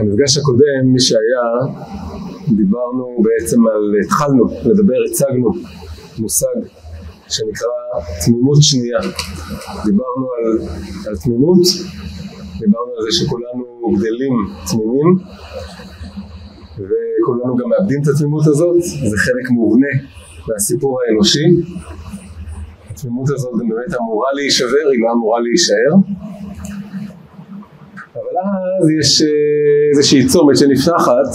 במפגש הקודם, מי שהיה, דיברנו בעצם על, התחלנו לדבר, הצגנו מושג שנקרא תמימות שנייה. דיברנו על, על תמימות, דיברנו על זה שכולנו גדלים תמימים, וכולנו גם מאבדים את התמימות הזאת, זה חלק מובנה מהסיפור האנושי. התמימות הזאת באמת אמורה להישבר, היא לא אמורה להישאר. אבל אז יש אה, איזושהי צומת שנפתחת,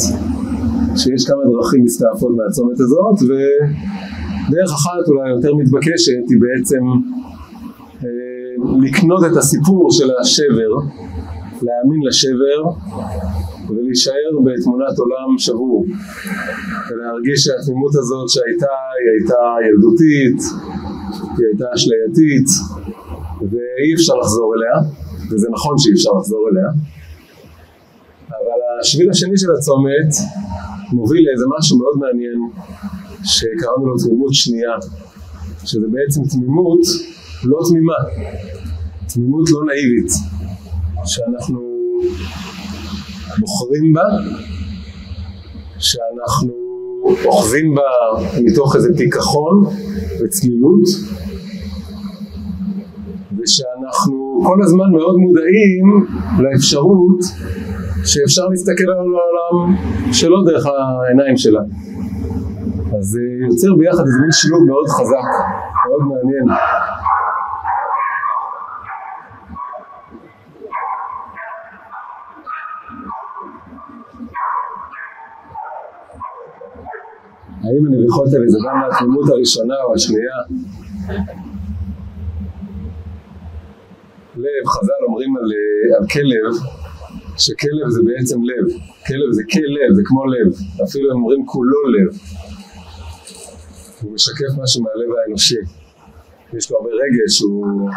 שיש כמה דרכים מסתעפות מהצומת הזאת, ודרך אחת אולי יותר מתבקשת היא בעצם אה, לקנות את הסיפור של השבר, להאמין לשבר ולהישאר בתמונת עולם שבור ולהרגיש שהתמימות הזאת שהייתה היא הייתה ילדותית, היא הייתה אשלייתית ואי אפשר לחזור אליה וזה נכון שאי אפשר לחזור אליה, אבל השביל השני של הצומת מוביל לאיזה משהו מאוד מעניין שקראנו לו תמימות שנייה, שזה בעצם תמימות לא תמימה, תמימות לא נאיבית, שאנחנו בוחרים בה, שאנחנו אוחזים בה מתוך איזה פיקחון וצלילות, ושאנחנו כל הזמן מאוד מודעים לאפשרות שאפשר להסתכל על העולם שלא דרך העיניים שלה. אז זה יוצר ביחד איזה מין שילוב מאוד חזק, מאוד מעניין. האם הנביחות האלה זה גם מהתמימות הראשונה או השנייה? לב, חז"ל אומרים על, אה, על כלב, שכלב זה בעצם לב, כלב זה כלב, זה כמו לב, אפילו הם אומרים כולו לב, הוא משקף משהו מהלב האנושי, יש לו הרבה רגש, הוא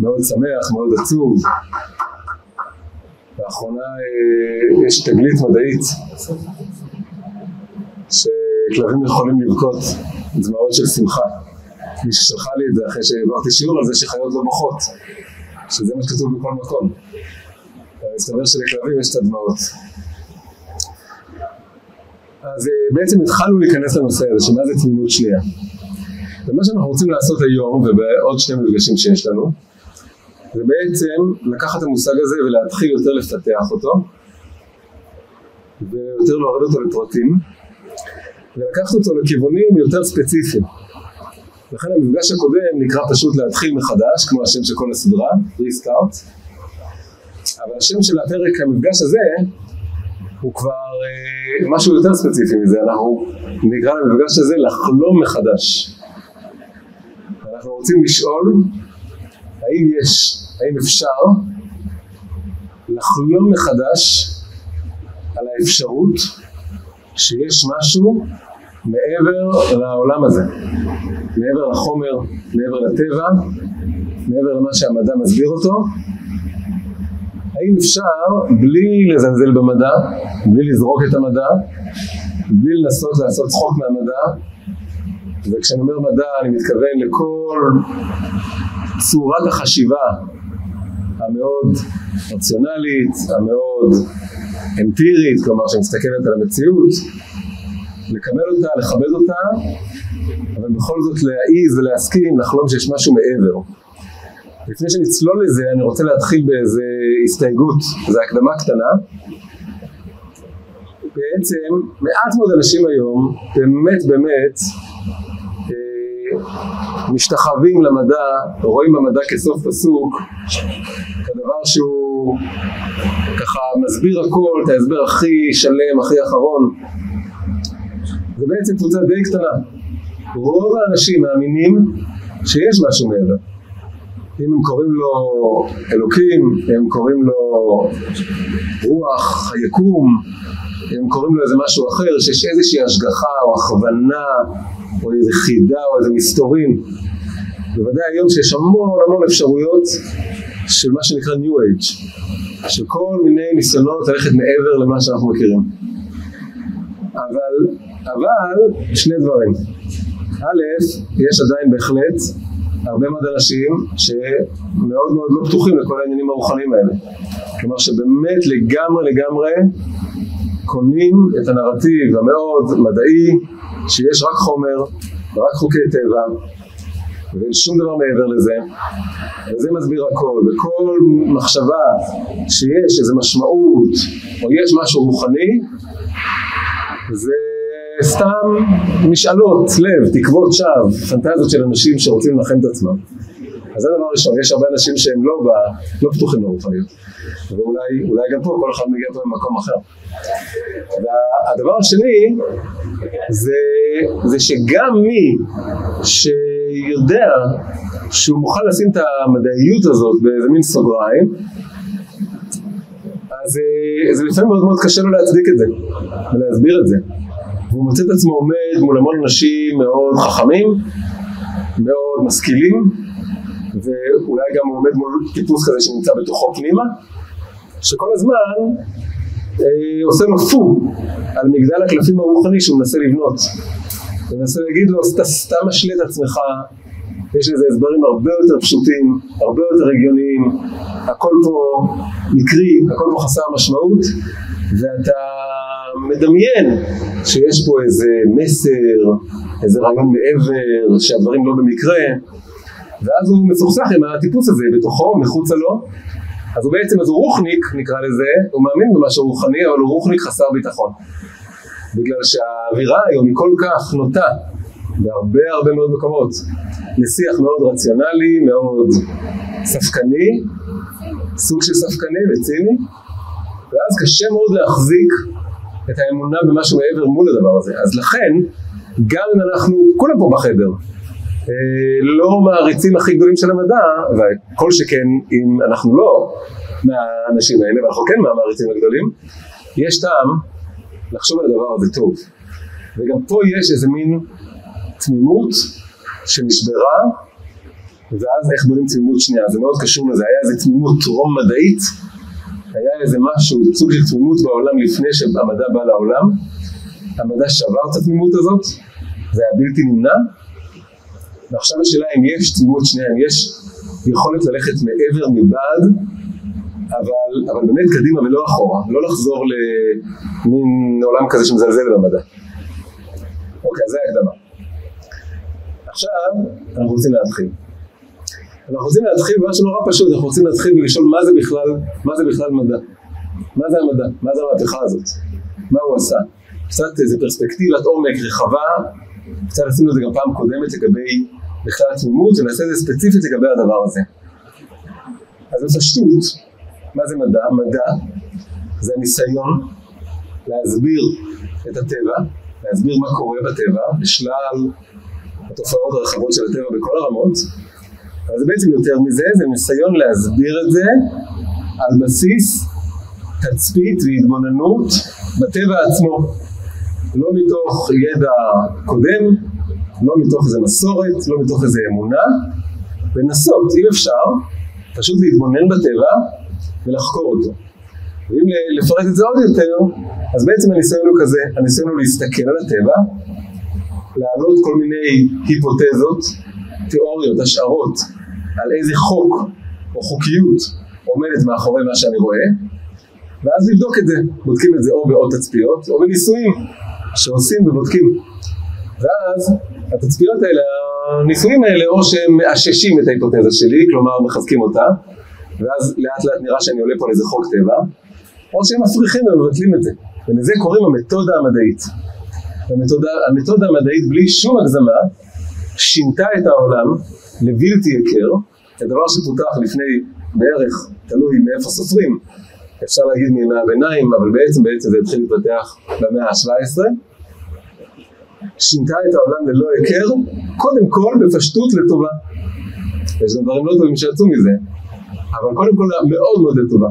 מאוד שמח, מאוד עצוב. לאחרונה אה, יש תגלית מדעית שכלבים יכולים לבכות דמעות של שמחה. מי ששלחה לי את זה אחרי שהעברתי שיעור על זה שחיות לא בוכות. שזה מה שכתוב בכל מקום. מסתבר שלכלבים יש את הדמעות. אז אה, בעצם התחלנו להיכנס לנושא הזה, שמה זה תמימות שנייה. ומה שאנחנו רוצים לעשות היום, ובעוד שני מפגשים שיש לנו, זה בעצם לקחת את המושג הזה ולהתחיל יותר לפתח אותו, ויותר להוריד אותו לפרטים, ולקחת אותו לכיוונים יותר ספציפיים. לכן המפגש הקודם נקרא פשוט להתחיל מחדש, כמו השם של כל הסדרה, ריסטארט, אבל השם של הפרק המפגש הזה הוא כבר אה, משהו יותר ספציפי מזה, אנחנו נקרא למפגש הזה לחלום מחדש. אנחנו רוצים לשאול האם יש, האם אפשר לחלום מחדש על האפשרות שיש משהו מעבר לעולם הזה, מעבר לחומר, מעבר לטבע, מעבר למה שהמדע מסביר אותו, האם אפשר בלי לזלזל במדע, בלי לזרוק את המדע, בלי לנסות לעשות צחוק מהמדע, וכשאני אומר מדע אני מתכוון לכל צורת החשיבה המאוד רציונלית, המאוד אמפירית, כלומר שמסתכלת על המציאות, לקבל אותה, לכבד אותה, אבל בכל זאת להעיז ולהסכים לחלום שיש משהו מעבר. לפני שנצלול לזה, אני רוצה להתחיל באיזה הסתייגות, זו הקדמה קטנה. בעצם מעט מאוד אנשים היום, באמת באמת, אה, משתחווים למדע, רואים במדע כסוף פסוק, כדבר שהוא ככה מסביר הכל, את ההסבר הכי שלם, הכי אחרון. זה בעצם קבוצה די קטנה. רוב האנשים מאמינים שיש משהו מעבר. אם הם קוראים לו אלוקים, הם קוראים לו רוח, היקום, הם קוראים לו איזה משהו אחר, שיש איזושהי השגחה או הכוונה או איזה חידה או איזה מסתורים. בוודאי היום שיש המון המון אפשרויות של מה שנקרא New Age, של כל מיני ניסיונות ללכת מעבר למה שאנחנו מכירים. אבל אבל שני דברים. א', יש עדיין בהחלט הרבה מאוד אנשים שמאוד מאוד לא פתוחים לכל העניינים הרוחניים האלה. כלומר שבאמת לגמרי לגמרי קונים את הנרטיב המאוד מדעי שיש רק חומר ורק חוקי טבע ואין שום דבר מעבר לזה וזה מסביר הכל וכל מחשבה שיש איזו משמעות או יש משהו רוחני זה סתם משאלות לב, תקוות שווא, פנטזיות של אנשים שרוצים לנחם את עצמם. אז זה דבר ראשון, יש הרבה אנשים שהם לא, ב, לא פתוחים לרוחניות. ואולי גם פה כל אחד מגיע פה ממקום אחר. והדבר השני זה, זה שגם מי שיודע שהוא מוכן לשים את המדעיות הזאת באיזה מין סוגריים, אז אה, זה לפעמים מאוד מאוד קשה לו להצדיק את זה ולהסביר את זה. והוא מוצא את עצמו עומד מול המון אנשים מאוד חכמים, מאוד משכילים, ואולי גם הוא עומד מול טיפוס כזה שנמצא בתוכו פנימה, שכל הזמן אה, עושה לו פו על מגדל הקלפים הרוחני שהוא מנסה לבנות. הוא מנסה להגיד לו, אתה סתם משלה את עצמך, יש לזה הסברים הרבה יותר פשוטים, הרבה יותר הגיוניים, הכל פה מקרי, הכל פה חסר משמעות, ואתה מדמיין שיש פה איזה מסר, איזה רעיון מעבר, שהדברים לא במקרה, ואז הוא מסוכסך עם הטיפוס הזה בתוכו, מחוצה לו, אז הוא בעצם, אז הוא רוחניק נקרא לזה, הוא מאמין במשהו רוחני, אבל הוא רוחניק חסר ביטחון. בגלל שהאווירה היום היא כל כך נוטה בהרבה הרבה מאוד מקומות. לשיח מאוד רציונלי, מאוד ספקני, סוג של ספקני וציני, ואז קשה מאוד להחזיק את האמונה במשהו מעבר מול הדבר הזה. אז לכן, גם אם אנחנו, כולם פה בחדר, אה, לא מעריצים הכי גדולים של המדע, וכל שכן אם אנחנו לא מהאנשים האלה, ואנחנו כן מהמעריצים הגדולים, יש טעם לחשוב על הדבר הזה טוב. וגם פה יש איזה מין תמימות שנשברה, ואז איך בונים תמימות שנייה, זה מאוד קשור לזה, היה איזה תמימות טרום מדעית, היה איזה משהו, סוג של תמימות בעולם לפני שהמדע בא לעולם, המדע שבר את התמימות הזאת, זה היה בלתי נמנע, ועכשיו השאלה אם יש תמימות שנייה, אם יש יכולת ללכת מעבר מבעד, אבל, אבל באמת קדימה ולא אחורה, לא לחזור למין עולם כזה שמזלזל במדע. אוקיי, זה ההקדמה. עכשיו אנחנו רוצים להתחיל. אנחנו רוצים להתחיל במשהו נורא פשוט, אנחנו רוצים להתחיל ולשאול מה זה בכלל, מה זה בכלל מדע. מה זה המדע? מה זה המהפכה הזאת? מה הוא עשה? קצת איזה פרספקטיבת עומק רחבה, קצת עשינו את זה גם פעם קודמת לגבי בכלל התמימות, ונעשה את זה ספציפית לגבי הדבר הזה. אז בפשטות, מה זה מדע? מדע זה הניסיון להסביר את הטבע, להסביר מה קורה בטבע, בשלל התופעות הרחבות של הטבע בכל הרמות, אבל זה בעצם יותר מזה, זה ניסיון להסביר את זה על בסיס תצפית והתבוננות בטבע עצמו. לא מתוך ידע קודם, לא מתוך איזה מסורת, לא מתוך איזה אמונה, לנסות, אם אפשר, פשוט להתבונן בטבע ולחקור אותו. ואם לפרט את זה עוד יותר, אז בעצם הניסיון הוא כזה, הניסיון הוא להסתכל על הטבע, להעלות כל מיני היפותזות, תיאוריות, השערות, על איזה חוק או חוקיות עומדת מאחורי מה שאני רואה, ואז לבדוק את זה. בודקים את זה או בעוד תצפיות או בניסויים שעושים ובודקים. ואז התצפיות האלה, הניסויים האלה, או שהם מאששים את ההיפותזה שלי, כלומר מחזקים אותה, ואז לאט לאט נראה שאני עולה פה לאיזה חוק טבע, או שהם מפריחים ומבטלים את זה. ולזה קוראים המתודה המדעית. המתודה, המתודה המדעית בלי שום הגזמה שינתה את העולם לבלתי היכר, זה דבר שפותח לפני בערך, תלוי מאיפה סופרים, אפשר להגיד מימי הביניים, אבל בעצם בעצם זה התחיל להתפתח במאה ה-17, שינתה את העולם ללא היכר, קודם כל בפשטות לטובה. יש גם דברים לא טובים שיצאו מזה, אבל קודם כל מאוד מאוד לטובה.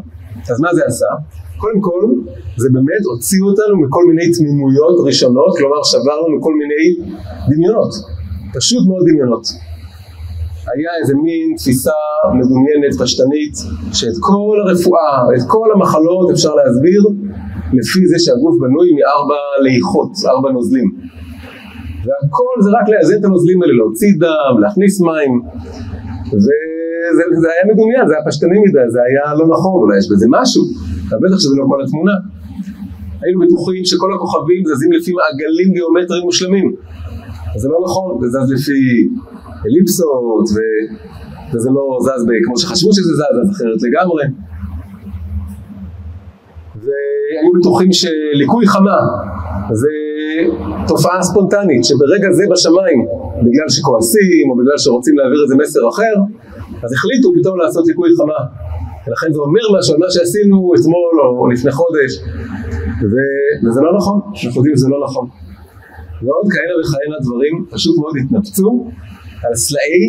אז מה זה עשה? קודם כל, זה באמת הוציא אותנו מכל מיני תמימויות ראשונות, כלומר שבר לנו כל מיני דמיונות, פשוט מאוד דמיונות. היה איזה מין תפיסה מדומיינת, פשטנית, שאת כל הרפואה, את כל המחלות אפשר להסביר לפי זה שהגוף בנוי מארבע ליחות, ארבע נוזלים. והכל זה רק לאזן את הנוזלים האלה, להוציא דם, להכניס מים, וזה זה היה מדומיין, זה היה פשטני מדי, זה היה לא נכון, אולי יש בזה משהו, אבל בטח שזה לא כל התמונה. היינו בטוחים שכל הכוכבים זזים לפי מעגלים גיאומטריים מושלמים. אז זה לא נכון, זה זז לפי אליפסות, ו... וזה לא זז כמו שחשבו שזה זז, אז אחרת לגמרי. והיו בטוחים שליקוי חמה זה תופעה ספונטנית, שברגע זה בשמיים, בגלל שכועסים או בגלל שרוצים להעביר איזה מסר אחר, אז החליטו פתאום לעשות ליקוי חמה. ולכן זה אומר משהו על מה שעשינו אתמול או לפני חודש, ו... וזה לא נכון, אנחנו יודעים שזה לא נכון. ועוד כהנה וכהנה דברים פשוט מאוד התנפצו על סלעי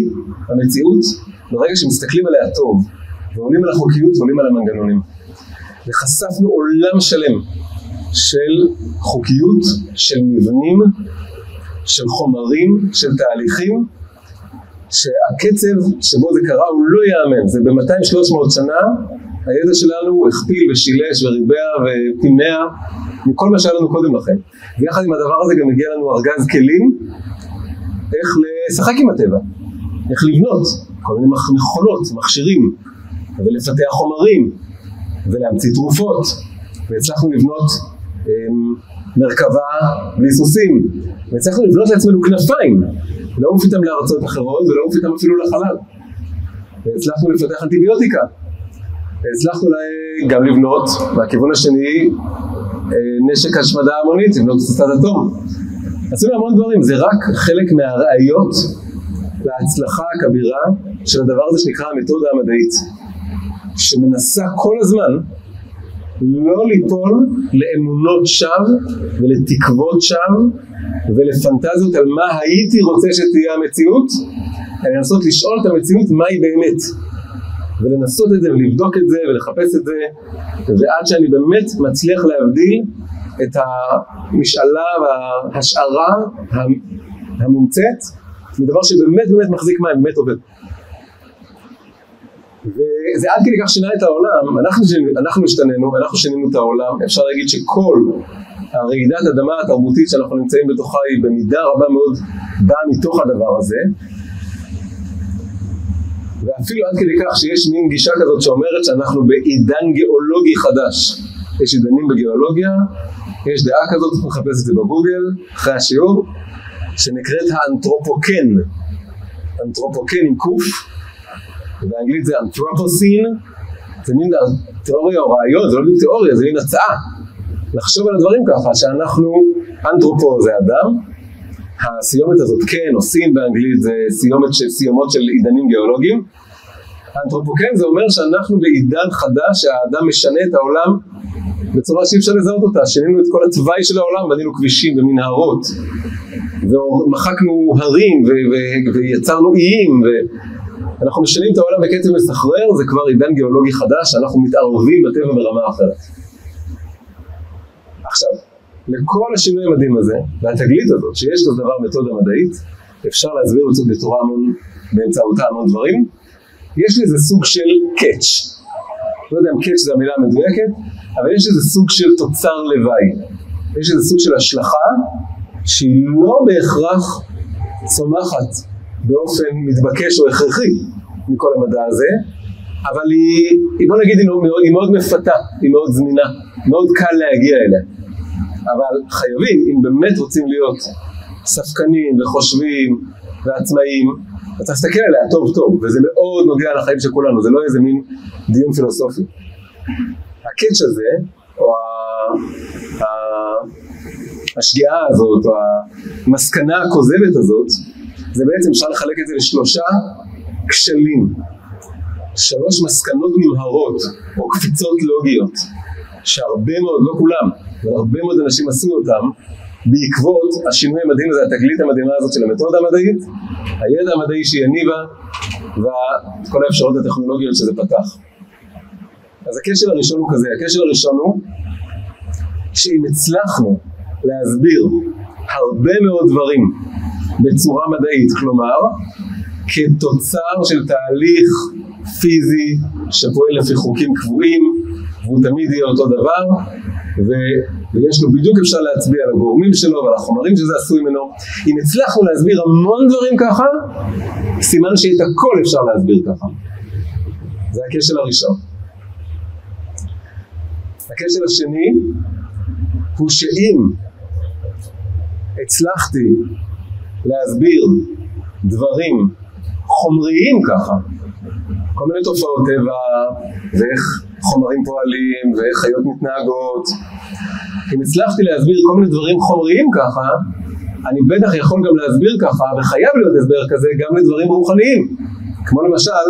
המציאות ברגע שמסתכלים עליה טוב, ועולים על החוקיות ועולים על המנגנונים. וחשפנו עולם שלם של חוקיות, של מבנים, של חומרים, של תהליכים, שהקצב שבו זה קרה הוא לא ייאמן, זה ב-200-300 שנה הידע שלנו הכפיל ושילש וריבע ופימע מכל מה שהיה לנו קודם לכן. ויחד עם הדבר הזה גם הגיע לנו ארגז כלים איך לשחק עם הטבע, איך לבנות כל מיני מכונות, מכשירים, ולפתח חומרים, ולהמציא תרופות, והצלחנו לבנות אמ, מרכבה בלי סוסים, והצלחנו לבנות לעצמנו כנפיים, לעוף איתם לארצות אחרות ולעוף איתם אפילו לחלל, והצלחנו לפתח אנטיביוטיקה, והצלחנו גם לבנות מהכיוון השני אה, נשק השמדה המונית, לבנות פצצת אטום. עשינו המון דברים, זה רק חלק מהראיות להצלחה הכבירה של הדבר הזה שנקרא המתודה המדעית, שמנסה כל הזמן לא ליפול לאמונות שווא ולתקוות שווא ולפנטזיות על מה הייתי רוצה שתהיה המציאות, אלא לנסות לשאול את המציאות מהי באמת. ולנסות את זה ולבדוק את זה ולחפש את זה ועד שאני באמת מצליח להבדיל את המשאלה וההשערה המומצאת מדבר שבאמת באמת מחזיק מים, באמת עובד. וזה עד כדי כך שינה את העולם, אנחנו, אנחנו השתננו, אנחנו שינינו את העולם, אפשר להגיד שכל הרעידת אדמה התרבותית שאנחנו נמצאים בתוכה היא במידה רבה מאוד באה מתוך הדבר הזה, ואפילו עד כדי כך שיש מין גישה כזאת שאומרת שאנחנו בעידן גיאולוגי חדש. יש עידנים בגיאולוגיה, יש דעה כזאת, נחפש את זה בגוגל, אחרי השיעור, שנקראת האנתרופוקן. אנתרופוקן עם קוף, באנגלית זה אנתרופוסין, זה מין תיאוריה או רעיון, זה לא בדיוק תיאוריה, זה מין הצעה. לחשוב על הדברים ככה, שאנחנו, אנתרופו זה אדם, הסיומת הזאת כן, סין באנגלית זה סיומת של, סיומות של עידנים גיאולוגיים. האנתרופוקן זה אומר שאנחנו בעידן חדש שהאדם משנה את העולם בצורה שאי אפשר לזהות אותה. שינינו את כל התוואי של העולם, בנינו כבישים ומנהרות, ומחקנו הרים ו- ו- ויצרנו איים, ואנחנו משנים את העולם בקצב מסחרר, זה כבר עידן גיאולוגי חדש, אנחנו מתערבים בטבע ברמה אחרת. עכשיו, לכל השינוי המדהים הזה, והתגלית הזאת, שיש כזה דבר מתודה מדעית, אפשר להסביר בצורה המון, באמצעותה המון דברים, יש לזה סוג של קאץ'. לא יודע אם קאץ' זה המילה המדויקת, אבל יש איזה סוג של תוצר לוואי. יש איזה סוג של השלכה שהיא לא בהכרח צומחת באופן מתבקש או הכרחי מכל המדע הזה, אבל היא בוא נגיד, היא מאוד, היא מאוד מפתה, היא מאוד זמינה, מאוד קל להגיע אליה. אבל חייבים, אם באמת רוצים להיות ספקנים וחושבים ועצמאים, אתה צריך להסתכל עליה טוב טוב, וזה מאוד נוגע לחיים של כולנו, זה לא איזה מין דיון פילוסופי. הקאץ' הזה, או ה... השגיאה הזאת, או המסקנה הכוזבת הזאת, זה בעצם אפשר לחלק את זה לשלושה כשלים, שלוש מסקנות נמהרות, או קפיצות לוגיות, שהרבה מאוד, לא כולם, והרבה מאוד אנשים עשו אותם בעקבות השינוי המדהים הזה, התגלית המדהימה הזאת של המתודה המדעית, הידע המדעי שהיא הניבה וכל האפשרויות הטכנולוגיות שזה פתח. אז הכשל הראשון הוא כזה, הכשל הראשון הוא שאם הצלחנו להסביר הרבה מאוד דברים בצורה מדעית, כלומר כתוצר של תהליך פיזי שפועל לפי חוקים קבועים והוא תמיד יהיה אותו דבר, ויש לו בדיוק אפשר להצביע על הגורמים שלו ועל החומרים שזה עשוי ממנו. אם הצלחנו להסביר המון דברים ככה, סימן שאת הכל אפשר להסביר ככה. זה הכשל הראשון. הכשל השני הוא שאם הצלחתי להסביר דברים חומריים ככה, כל מיני תופעות טבע ואיך חומרים פועלים ואיך חיות מתנהגות, אם הצלחתי להסביר כל מיני דברים חומריים ככה, אני בטח יכול גם להסביר ככה, וחייב להיות הסבר כזה גם לדברים רוחניים, כמו למשל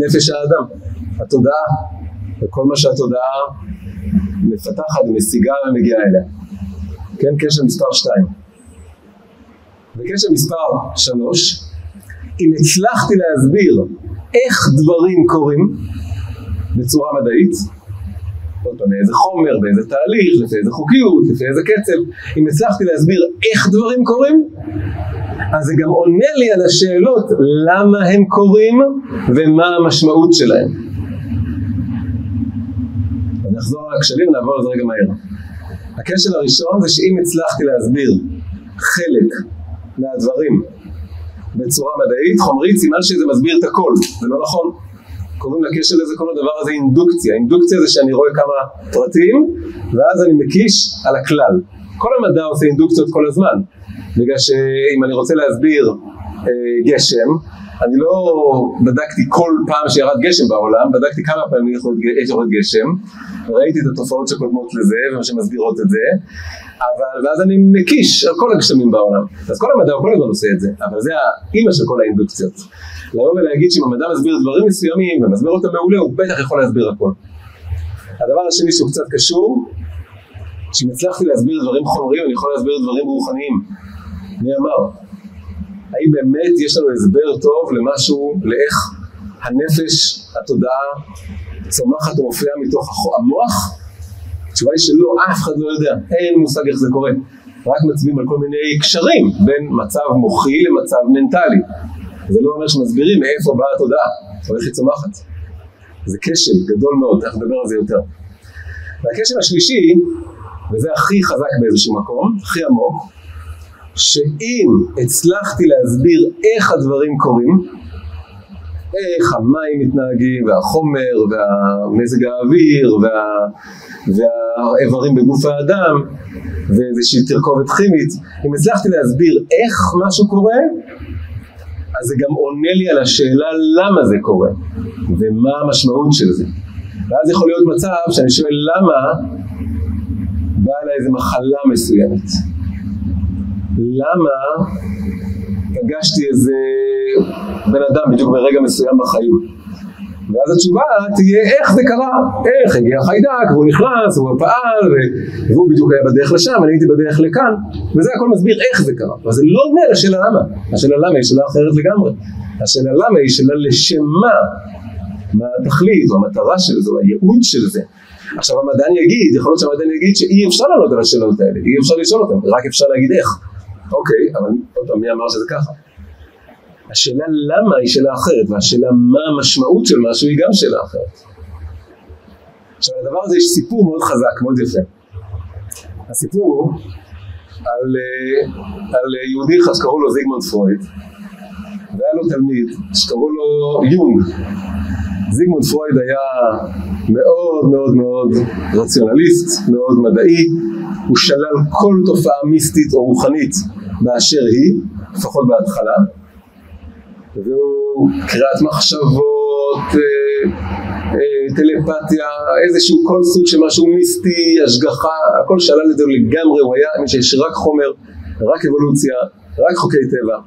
נפש האדם, התודעה, וכל מה שהתודעה מפתחת ומשיגה ומגיעה אליה. כן, קשר מספר 2. וקשר מספר 3, אם הצלחתי להסביר איך דברים קורים בצורה מדעית, עוד פעם, מאיזה חומר, באיזה תהליך, לפי איזה חוקיות, לפי איזה קצב, אם הצלחתי להסביר איך דברים קורים, אז זה גם עונה לי על השאלות למה הם קורים ומה המשמעות שלהם. אני אחזור על הכשלים ונעבור על זה רגע מהר. הכשל הראשון זה שאם הצלחתי להסביר חלק מהדברים בצורה מדעית, חומרית, סימן שזה מסביר את הכל, זה לא נכון. קוראים לקשר לזה, כל הדבר הזה אינדוקציה. אינדוקציה זה שאני רואה כמה פרטים, ואז אני מקיש על הכלל. כל המדע עושה אינדוקציות כל הזמן, בגלל שאם אני רוצה להסביר אה, גשם, אני לא בדקתי כל פעם שירד גשם בעולם, בדקתי כמה פעמים יש יורד גשם, ראיתי את התופעות שקודמות לזה ומה שמסבירות את זה, אבל ואז אני מקיש על כל הגשמים בעולם. אז כל המדע כל הזמן עושה את זה, אבל זה האימא של כל האינדוקציות. לבוא ולהגיד שאם המדע מסביר דברים מסוימים ומסביר אותם מעולה, הוא בטח יכול להסביר הכל. הדבר השני שהוא קצת קשור, שאם הצלחתי להסביר דברים חומריים, אני יכול להסביר דברים רוחניים. מי אמר? האם באמת יש לנו הסבר טוב למשהו, לאיך הנפש, התודעה, צומחת ומופיעה מתוך המוח? התשובה היא שלא, אף אחד לא יודע, אין מושג איך זה קורה. רק מצביעים על כל מיני קשרים בין מצב מוחי למצב מנטלי. זה לא אומר שמסבירים מאיפה באה התודעה, או איך היא צומחת. זה כשל גדול מאוד, תכף נדבר על זה יותר. והכשל השלישי, וזה הכי חזק באיזשהו מקום, הכי עמוק, שאם הצלחתי להסביר איך הדברים קורים, איך המים מתנהגים, והחומר, והמזג האוויר, וה... והאיברים בגוף האדם, ואיזושהי תרכובת כימית, אם הצלחתי להסביר איך משהו קורה, זה גם עונה לי על השאלה למה זה קורה, ומה המשמעות של זה. ואז יכול להיות מצב שאני שואל למה באה אליי איזה מחלה מסוימת. למה פגשתי איזה בן אדם בדיוק ברגע מסוים בחיים. ואז התשובה תהיה איך זה קרה, איך הגיע חיידק והוא נכנס והוא פעל והוא בדיוק היה בדרך לשם, אני הייתי בדרך לכאן וזה הכל מסביר איך זה קרה, אבל זה לא עונה לשאלה למה, השאלה למה היא שאלה אחרת לגמרי, השאלה למה היא שאלה לשם מה, מה התכלית או המטרה של זה או הייעוד של זה. עכשיו המדען יגיד, יכול להיות שהמדען יגיד שאי אפשר לענות על השאלות האלה, אי אפשר לשאול אותן, רק אפשר להגיד איך. אוקיי, אבל עוד פעם, מי אמר שזה ככה? השאלה למה היא שאלה אחרת, והשאלה מה המשמעות של משהו היא גם שאלה אחרת. עכשיו לדבר הזה יש סיפור מאוד חזק, מאוד יפה. הסיפור הוא על, אה, על יהודי אחד שקראו לו זיגמונד פרויד, והיה לו תלמיד שקראו לו יונג. זיגמונד פרויד היה מאוד מאוד מאוד רציונליסט, מאוד מדעי, הוא שלל כל תופעה מיסטית או רוחנית באשר היא, לפחות בהתחלה, והוא קריאת מחשבות, אה, אה, טלפתיה, איזשהו כל סוג של משהו מיסטי, השגחה, הכל שלל את זה לגמרי, הוא היה מי שיש רק חומר, רק אבולוציה, רק חוקי טבע,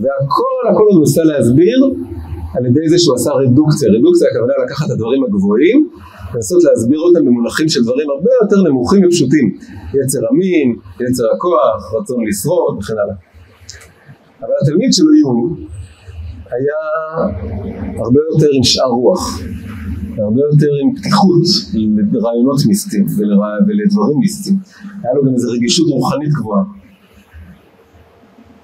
והכל הכל הוא ניסה להסביר על ידי זה שהוא עשה רדוקציה, רדוקציה הכוונה לקחת את הדברים הגבוהים לנסות להסביר אותם במונחים של דברים הרבה יותר נמוכים ופשוטים. יצר המין, יצר הכוח, רצון לשרוד וכן הלאה. אבל התלמיד שלו יום היה הרבה יותר עם שאר רוח הרבה יותר עם פתיחות לרעיונות מיסטיים ולדברים מיסטיים. היה לו גם איזו רגישות רוחנית גבוהה.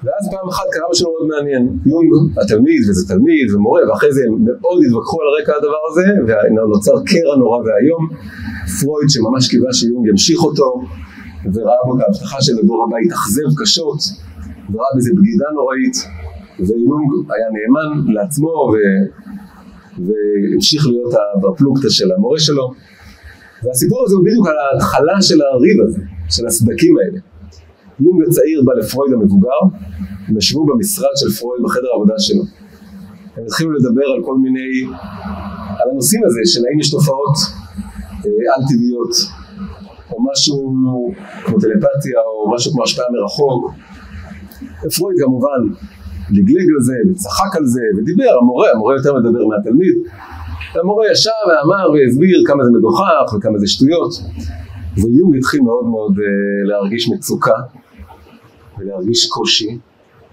ואז פעם אחת קרה משהו מאוד מעניין, יונג התלמיד וזה תלמיד ומורה ואחרי זה הם מאוד התווכחו על רקע הדבר הזה ונוצר קרע נורא ואיום, פרויד שממש קיווה שיונג ימשיך אותו וראה בו את ההבטחה של הדור הבא התאכזב קשות וראה בזה בגידה נוראית ויונג היה נאמן לעצמו ו... והמשיך להיות הפלוגתא של המורה שלו והסיפור הזה הוא בדיוק על ההתחלה של הריב הזה, של הסדקים האלה יונג הצעיר בא לפרויד המבוגר, הם ישבו במשרד של פרויד בחדר העבודה שלו. הם התחילו לדבר על כל מיני, על הנושאים הזה של האם יש תופעות אה, על-טבעיות, או משהו כמו טלפתיה, או משהו כמו השפעה מרחוק. ופרויד כמובן לגלג על זה, וצחק על זה, ודיבר, המורה, המורה יותר מדבר מהתלמיד. והמורה ישב ואמר והסביר כמה זה מגוחך וכמה זה שטויות. ויונג התחיל מאוד מאוד uh, להרגיש מצוקה, ולהרגיש קושי,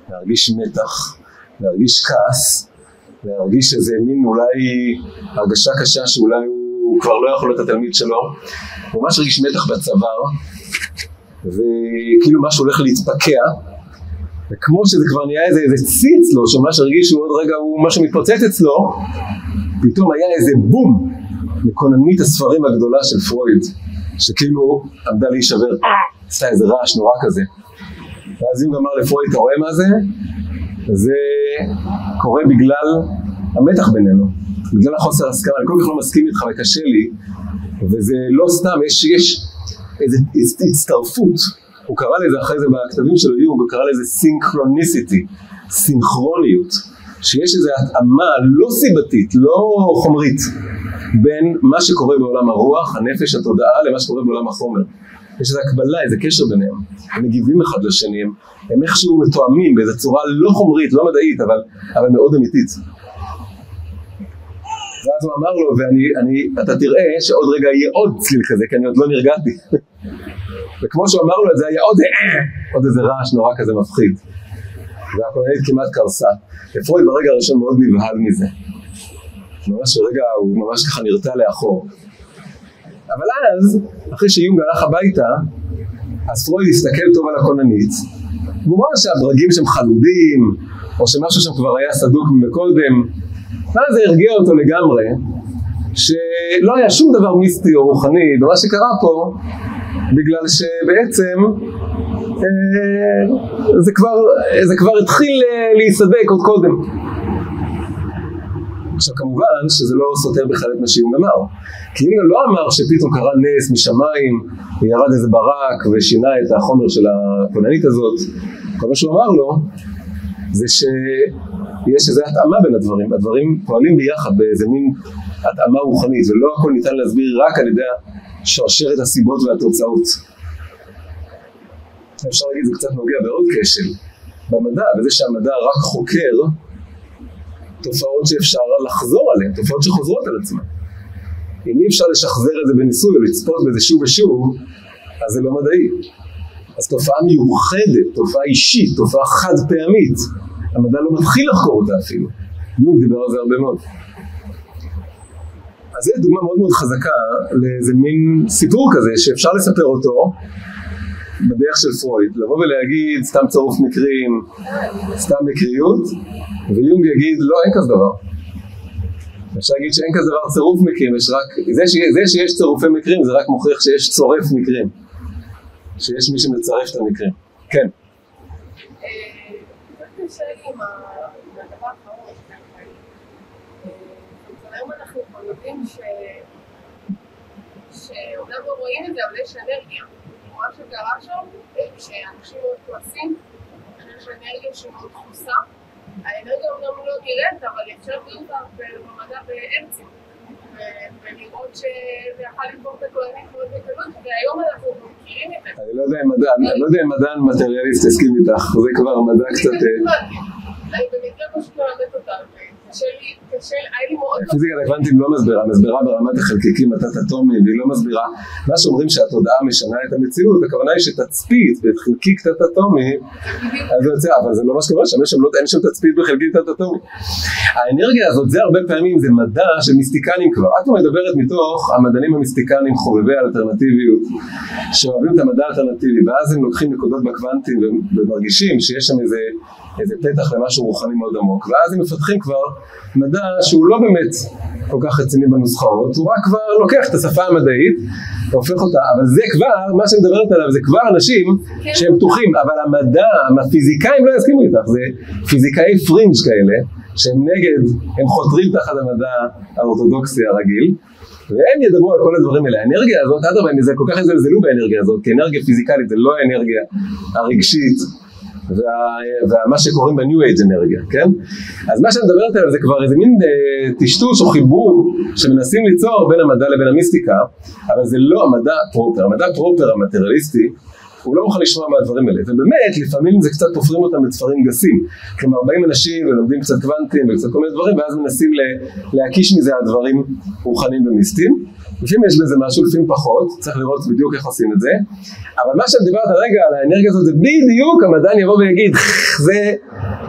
להרגיש מתח, להרגיש כעס, להרגיש איזה מין אולי הרגשה קשה שאולי הוא כבר לא יכול להיות התלמיד שלו, הוא ממש הרגיש מתח בצוואר, וכאילו משהו הולך להתפקע, וכמו שזה כבר נהיה איזה, איזה צי אצלו, שממש הרגיש שהוא עוד רגע הוא משהו מתפוצץ אצלו, פתאום היה איזה בום מקוננית הספרים הגדולה של פרויד, שכאילו עמדה להישבר, עשתה איזה רעש נורא כזה. ואז אם אמר לפרויד, אתה רואה מה זה? זה קורה בגלל המתח בינינו, בגלל החוסר הסכמה, אני כל כך לא מסכים איתך וקשה לי, וזה לא סתם, יש, יש איזו הצטרפות, הוא קרא לזה אחרי זה בכתבים שלו, יום, הוא קרא לזה סינכרוניסיטי, סינכרוניות, שיש איזו התאמה לא סיבתית, לא חומרית, בין מה שקורה בעולם הרוח, הנפש, התודעה, למה שקורה בעולם החומר. יש איזו הקבלה, איזה קשר ביניהם. הם מגיבים אחד לשני, הם, הם איכשהו מתואמים באיזו צורה לא חומרית, לא מדעית, אבל, אבל מאוד אמיתית. ואז הוא אמר לו, ואתה תראה שעוד רגע יהיה עוד צליל כזה, כי אני עוד לא נרגעתי. וכמו שהוא אמר לו את זה, היה עוד, עוד איזה רעש נורא כזה מפחיד. והכוננית כמעט קרסה. ופרויד ברגע הראשון מאוד נבהל מזה. ממש ברגע הוא ממש ככה נרתע לאחור. אבל אז, אחרי שיונג הלך הביתה, אז פרויד הסתכל טוב על הכוננית, והוא ראה שהברגים שם חלודים, או שמשהו שם כבר היה סדוק מקודם, ואז זה הרגיע אותו לגמרי, שלא היה שום דבר מיסטי או רוחני במה שקרה פה, בגלל שבעצם אה, זה, כבר, זה כבר התחיל אה, להיסדק עוד קודם. עכשיו כמובן שזה לא סותר בכלל את מה שיום אמר. כי אם לא אמר שפתאום קרה נס משמיים וירד איזה ברק ושינה את החומר של הכוננית הזאת, כל מה שהוא אמר לו זה שיש איזו התאמה בין הדברים, הדברים פועלים ביחד באיזה מין התאמה רוחנית ולא הכל ניתן להסביר רק על ידי שרשרת הסיבות והתוצאות. אפשר להגיד זה קצת נוגע בעוד כשל במדע, וזה שהמדע רק חוקר תופעות שאפשר לחזור עליהן, תופעות שחוזרות על עצמן. אם אי אפשר לשחזר את זה בניסוי או לצפות בזה שוב ושוב, אז זה לא מדעי. אז תופעה מיוחדת, תופעה אישית, תופעה חד פעמית, המדע לא מתחיל לחקור אותה אפילו. יום דיבר על זה הרבה מאוד. אז זו דוגמה מאוד מאוד חזקה לאיזה מין סיפור כזה שאפשר לספר אותו בדרך של פרויד, לבוא ולהגיד סתם צירוף מקרים, סתם מקריות, ויונג יגיד לא אין כזה דבר. אפשר להגיד שאין כזה דבר צירוף מקרים, יש רק, זה, ש, זה שיש צירופי מקרים זה רק מוכיח שיש צורף מקרים, שיש מי שמצרף את המקרים. כן. שאומנם לא רואים את זה, אבל יש אנרגיה. מה שקרה שם, שאנשים מאוד כועסים, שיש אנרגיה שמאוד דחוסה. האנרגיה אומנם לא נראית, אבל אפשר לראות אותה במדע באמצע. ולראות שזה יכול לבחור את הכהנים מאוד בקלות, והיום אנחנו מכירים את זה. אני לא יודע אם מדען מטריאליסט יסכים איתך, זה כבר מדע קצת... אני במקרה פשוט מלמדת אותה. פיזיקת הקוונטים לא מסבירה, מסבירה ברמת החלקיקים התת-אטומיים, והיא לא מסבירה. מה שאומרים שהתודעה משנה את המציאות, הכוונה היא שתצפית בחלקיק תת-אטומי, אז זה יוצא, אבל זה לא מה שקורה שם, יש שם לא, אין שם תצפית בחלקיק תת-אטומי. האנרגיה הזאת, זה הרבה פעמים, זה מדע של מיסטיקנים כבר. את מדברת מתוך המדענים המיסטיקנים חובבי האלטרנטיביות, שאוהבים את המדע האלטרנטיבי, ואז הם לוקחים נקודות בקוונטים ומרגישים שיש שם איזה... איזה פתח למשהו רוחני מאוד עמוק, ואז הם מפתחים כבר מדע שהוא לא באמת כל כך רציני בנוסחאות, הוא רק כבר לוקח את השפה המדעית והופך אותה, אבל זה כבר, מה שאני מדברת עליו זה כבר אנשים כן. שהם פתוחים, אבל המדע, הפיזיקאים לא יסכימו איתך, זה פיזיקאי פרינג' כאלה, שהם נגד, הם חותרים תחת המדע האורתודוקסי הרגיל, והם ידברו על כל הדברים האלה. האנרגיה הזאת, אדרבה, הם כל כך יזלזלו באנרגיה הזאת, כי אנרגיה פיזיקלית זה לא האנרגיה הרגשית ומה שקוראים בניו אייג' אנרגיה, כן? אז מה שאני מדברת עליו זה כבר איזה מין אה, טשטוש או חיבור שמנסים ליצור בין המדע לבין המיסטיקה, אבל זה לא המדע proper, המדע proper המטריאליסטי הוא לא מוכן לשמוע מהדברים האלה, ובאמת לפעמים זה קצת תופרים אותם בספרים גסים, כלומר באים אנשים ולומדים קצת קוונטים וקצת כל מיני דברים ואז מנסים להקיש מזה הדברים רוחניים ומיסטיים לפעמים יש בזה משהו, לפעמים פחות, צריך לראות בדיוק איך עושים את זה, אבל מה שאת דיברת הרגע על האנרגיה הזאת זה בדיוק המדען יבוא ויגיד, זה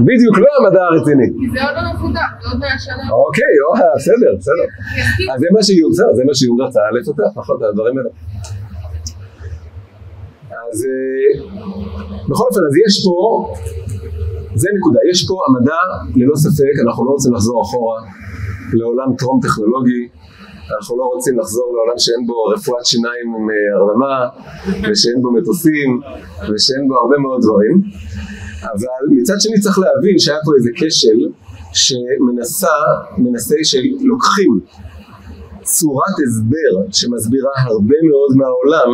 בדיוק לא המדע הרציני. כי זה עוד לא מפותח, זה עוד מאה שנה. אוקיי, בסדר, בסדר. אז זה מה שיום, רצה לפתח, נכון, הדברים האלה. אז אה, בכל אופן, אז יש פה, זה נקודה, יש פה המדע, ללא ספק, אנחנו לא רוצים לחזור אחורה לעולם טרום טכנולוגי, אנחנו לא רוצים לחזור לעולם שאין בו רפואת שיניים עם אה, הרדמה, ושאין בו מטוסים, ושאין בו הרבה מאוד דברים. אבל מצד שני צריך להבין שהיה פה איזה כשל שמנסה, מנסה שלוקחים צורת הסבר שמסבירה הרבה מאוד מהעולם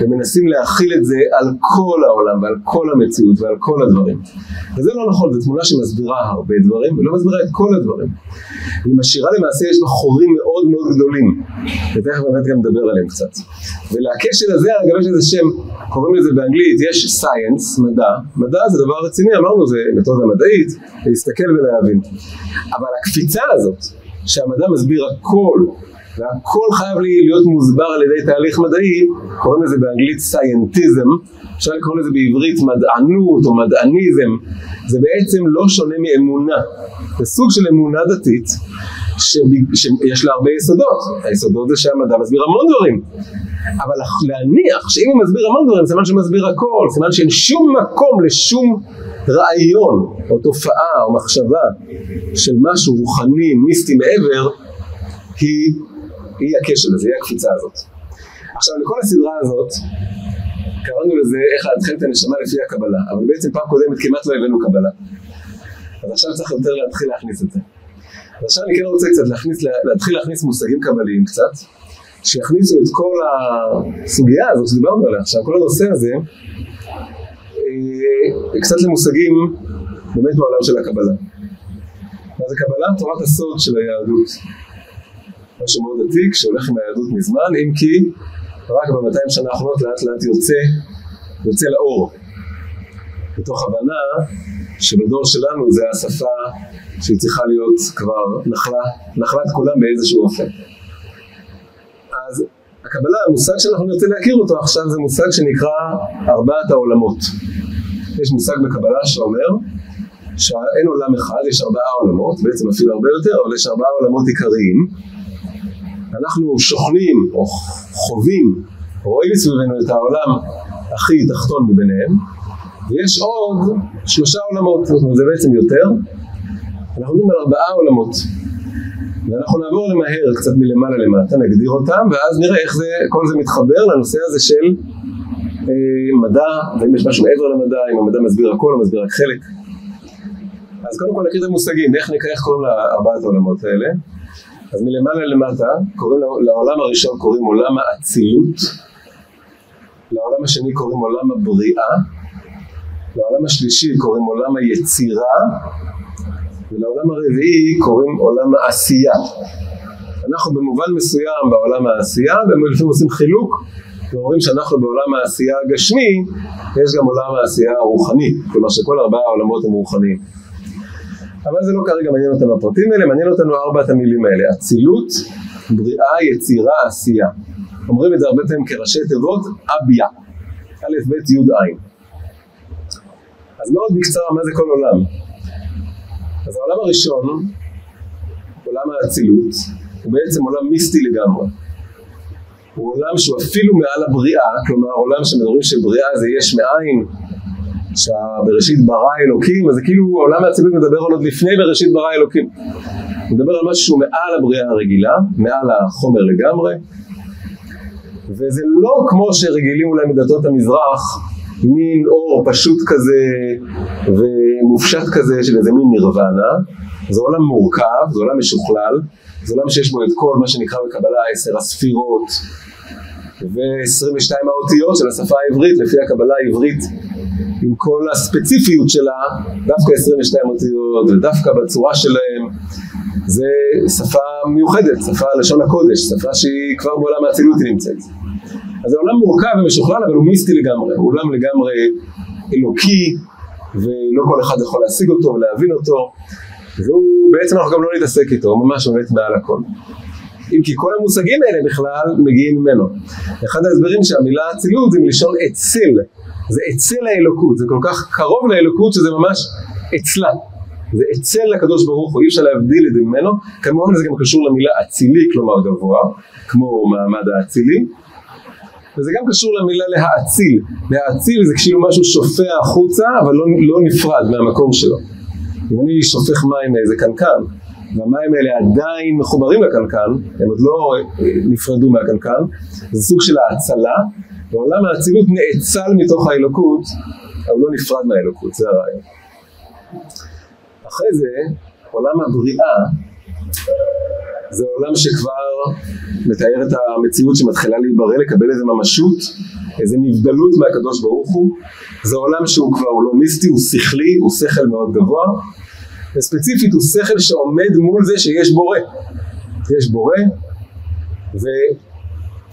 ומנסים להכיל את זה על כל העולם ועל כל המציאות ועל כל הדברים. וזה לא נכון, זו תמונה שמסבירה הרבה דברים ולא מסבירה את כל הדברים. היא משאירה למעשה, יש בה חורים מאוד מאוד גדולים, ותכף באמת גם נדבר עליהם קצת. ולכשל הזה, אגב יש לזה שם, קוראים לזה באנגלית, יש סייאנס, מדע, מדע זה דבר רציני, אמרנו זה מתודה מדעית, להסתכל ולהבין. אבל הקפיצה הזאת, שהמדע מסביר הכל והכל חייב להיות מוסבר על ידי תהליך מדעי, קוראים לזה באנגלית סיינטיזם, אפשר לקרוא לזה בעברית מדענות או מדעניזם, זה בעצם לא שונה מאמונה, זה סוג של אמונה דתית שיש לה הרבה יסודות, היסודות זה שהמדע מסביר המון דברים, אבל להניח שאם הוא מסביר המון דברים, סימן שמסביר הכל, סימן שאין שום מקום לשום רעיון או תופעה או מחשבה של משהו רוחני, מיסטי מעבר, היא היא הכשל הזה, היא הקפיצה הזאת. עכשיו לכל הסדרה הזאת קראנו לזה איך להתחיל את הנשמה לפי הקבלה, אבל בעצם פעם קודמת כמעט לא הבאנו קבלה. אז עכשיו צריך יותר להתחיל להכניס את זה. ועכשיו אני כן רוצה קצת להכניס, להתחיל להכניס מושגים קבליים קצת, שיכניסו את כל הסוגיה הזאת שדיברנו עליה עכשיו, כל הנושא הזה, אה, קצת למושגים באמת בעולם של הקבלה. מה זה קבלה? תורת הסוד של היהדות. משהו מאוד עתיק שהולך עם היהדות מזמן, אם כי רק ב-200 שנה האחרונות לאט לאט יוצא, יוצא לאור. מתוך הבנה שבדור שלנו זה השפה שהיא צריכה להיות כבר נחלה, נחלת כולם באיזשהו אופן. אז הקבלה, המושג שאנחנו נרצה להכיר אותו עכשיו זה מושג שנקרא ארבעת העולמות. יש מושג בקבלה שאומר שאין עולם אחד, יש ארבעה עולמות, בעצם אפילו הרבה יותר, אבל יש ארבעה עולמות עיקריים אנחנו שוכנים או חווים, רואים מסביבנו את העולם הכי תחתון מביניהם, ויש עוד שלושה עולמות, זה בעצם יותר, אנחנו מדברים על ארבעה עולמות, ואנחנו נעבור למהר קצת מלמעלה למטה, נגדיר אותם, ואז נראה איך זה, כל זה מתחבר לנושא הזה של אה, מדע, ואם יש משהו מעבר למדע, אם המדע מסביר הכל או מסביר רק חלק. אז קודם כל נכיר את המושגים, איך נקרא איך קוראים לארבעת העולמות האלה. אז מלמעלה למטה, קוראים לעולם הראשון קוראים עולם האצילות, לעולם השני קוראים עולם הבריאה, לעולם השלישי קוראים עולם היצירה, ולעולם הרביעי קוראים עולם העשייה. אנחנו במובן מסוים בעולם העשייה, ולפעמים עושים חילוק, ואומרים שאנחנו בעולם העשייה הגשמי, יש גם עולם העשייה הרוחני, כלומר שכל ארבעה העולמות הם רוחניים. אבל זה לא כרגע מעניין אותנו הפרטים האלה, מעניין אותנו ארבעת המילים האלה, אצילות, בריאה, יצירה, עשייה. אומרים את זה הרבה פעמים כראשי תיבות, אביה, א', ב', י', ע'. אז מאוד בקצרה, מה זה כל עולם? אז העולם הראשון, עולם האצילות, הוא בעצם עולם מיסטי לגמרי. הוא עולם שהוא אפילו מעל הבריאה, כלומר עולם שמדברים שבריאה זה יש מאין, שבראשית ברא אלוקים, אז זה כאילו עולם האצילות מדבר על עוד לפני בראשית ברא אלוקים. הוא מדבר על משהו שהוא מעל הבריאה הרגילה, מעל החומר לגמרי, וזה לא כמו שרגילים אולי מדתות המזרח, מין אור פשוט כזה ומופשט כזה של איזה מין נירוונה, זה עולם מורכב, זה עולם משוכלל, זה עולם שיש בו את כל מה שנקרא בקבלה עשר הספירות ו-22 האותיות של השפה העברית לפי הקבלה העברית עם כל הספציפיות שלה, דווקא 22 אותיות ודווקא בצורה שלהם זה שפה מיוחדת, שפה לשון הקודש, שפה שהיא כבר בעולם האצילות היא נמצאת. אז זה עולם מורכב ומשוכלל אבל הוא מיסטי לגמרי, הוא עולם לגמרי אלוקי ולא כל אחד יכול להשיג אותו ולהבין אותו והוא בעצם אנחנו גם לא נתעסק איתו, הוא ממש עומד מעל הכל. אם כי כל המושגים האלה בכלל מגיעים ממנו. אחד ההסברים שהמילה אצילות זה מלשון אציל, זה אצל האלוקות, זה כל כך קרוב לאלוקות שזה ממש אצלה. זה אצל לקדוש ברוך הוא, אי אפשר להבדיל את זה ממנו, כמובן זה גם קשור למילה אצילי, כלומר גבוה, כמו מעמד האצילי, וזה גם קשור למילה להאציל, להאציל זה כאילו משהו שופע החוצה, אבל לא, לא נפרד מהמקום שלו. אם אני שופך מים מאיזה קנקן, והמים האלה עדיין מחוברים לקנקן, הם עוד לא נפרדו מהקנקן, זה סוג של האצלה, ועולם האצילות נאצל מתוך האלוקות, אבל לא נפרד מהאלוקות, זה הרעיון. אחרי זה, עולם הבריאה זה עולם שכבר מתאר את המציאות שמתחילה להיברא, לקבל איזה ממשות, איזה נבדלות מהקדוש ברוך הוא. זה עולם שהוא כבר, הוא לא מיסטי, הוא שכלי, הוא שכל מאוד גבוה, וספציפית הוא שכל שעומד מול זה שיש בורא. יש בורא, ו...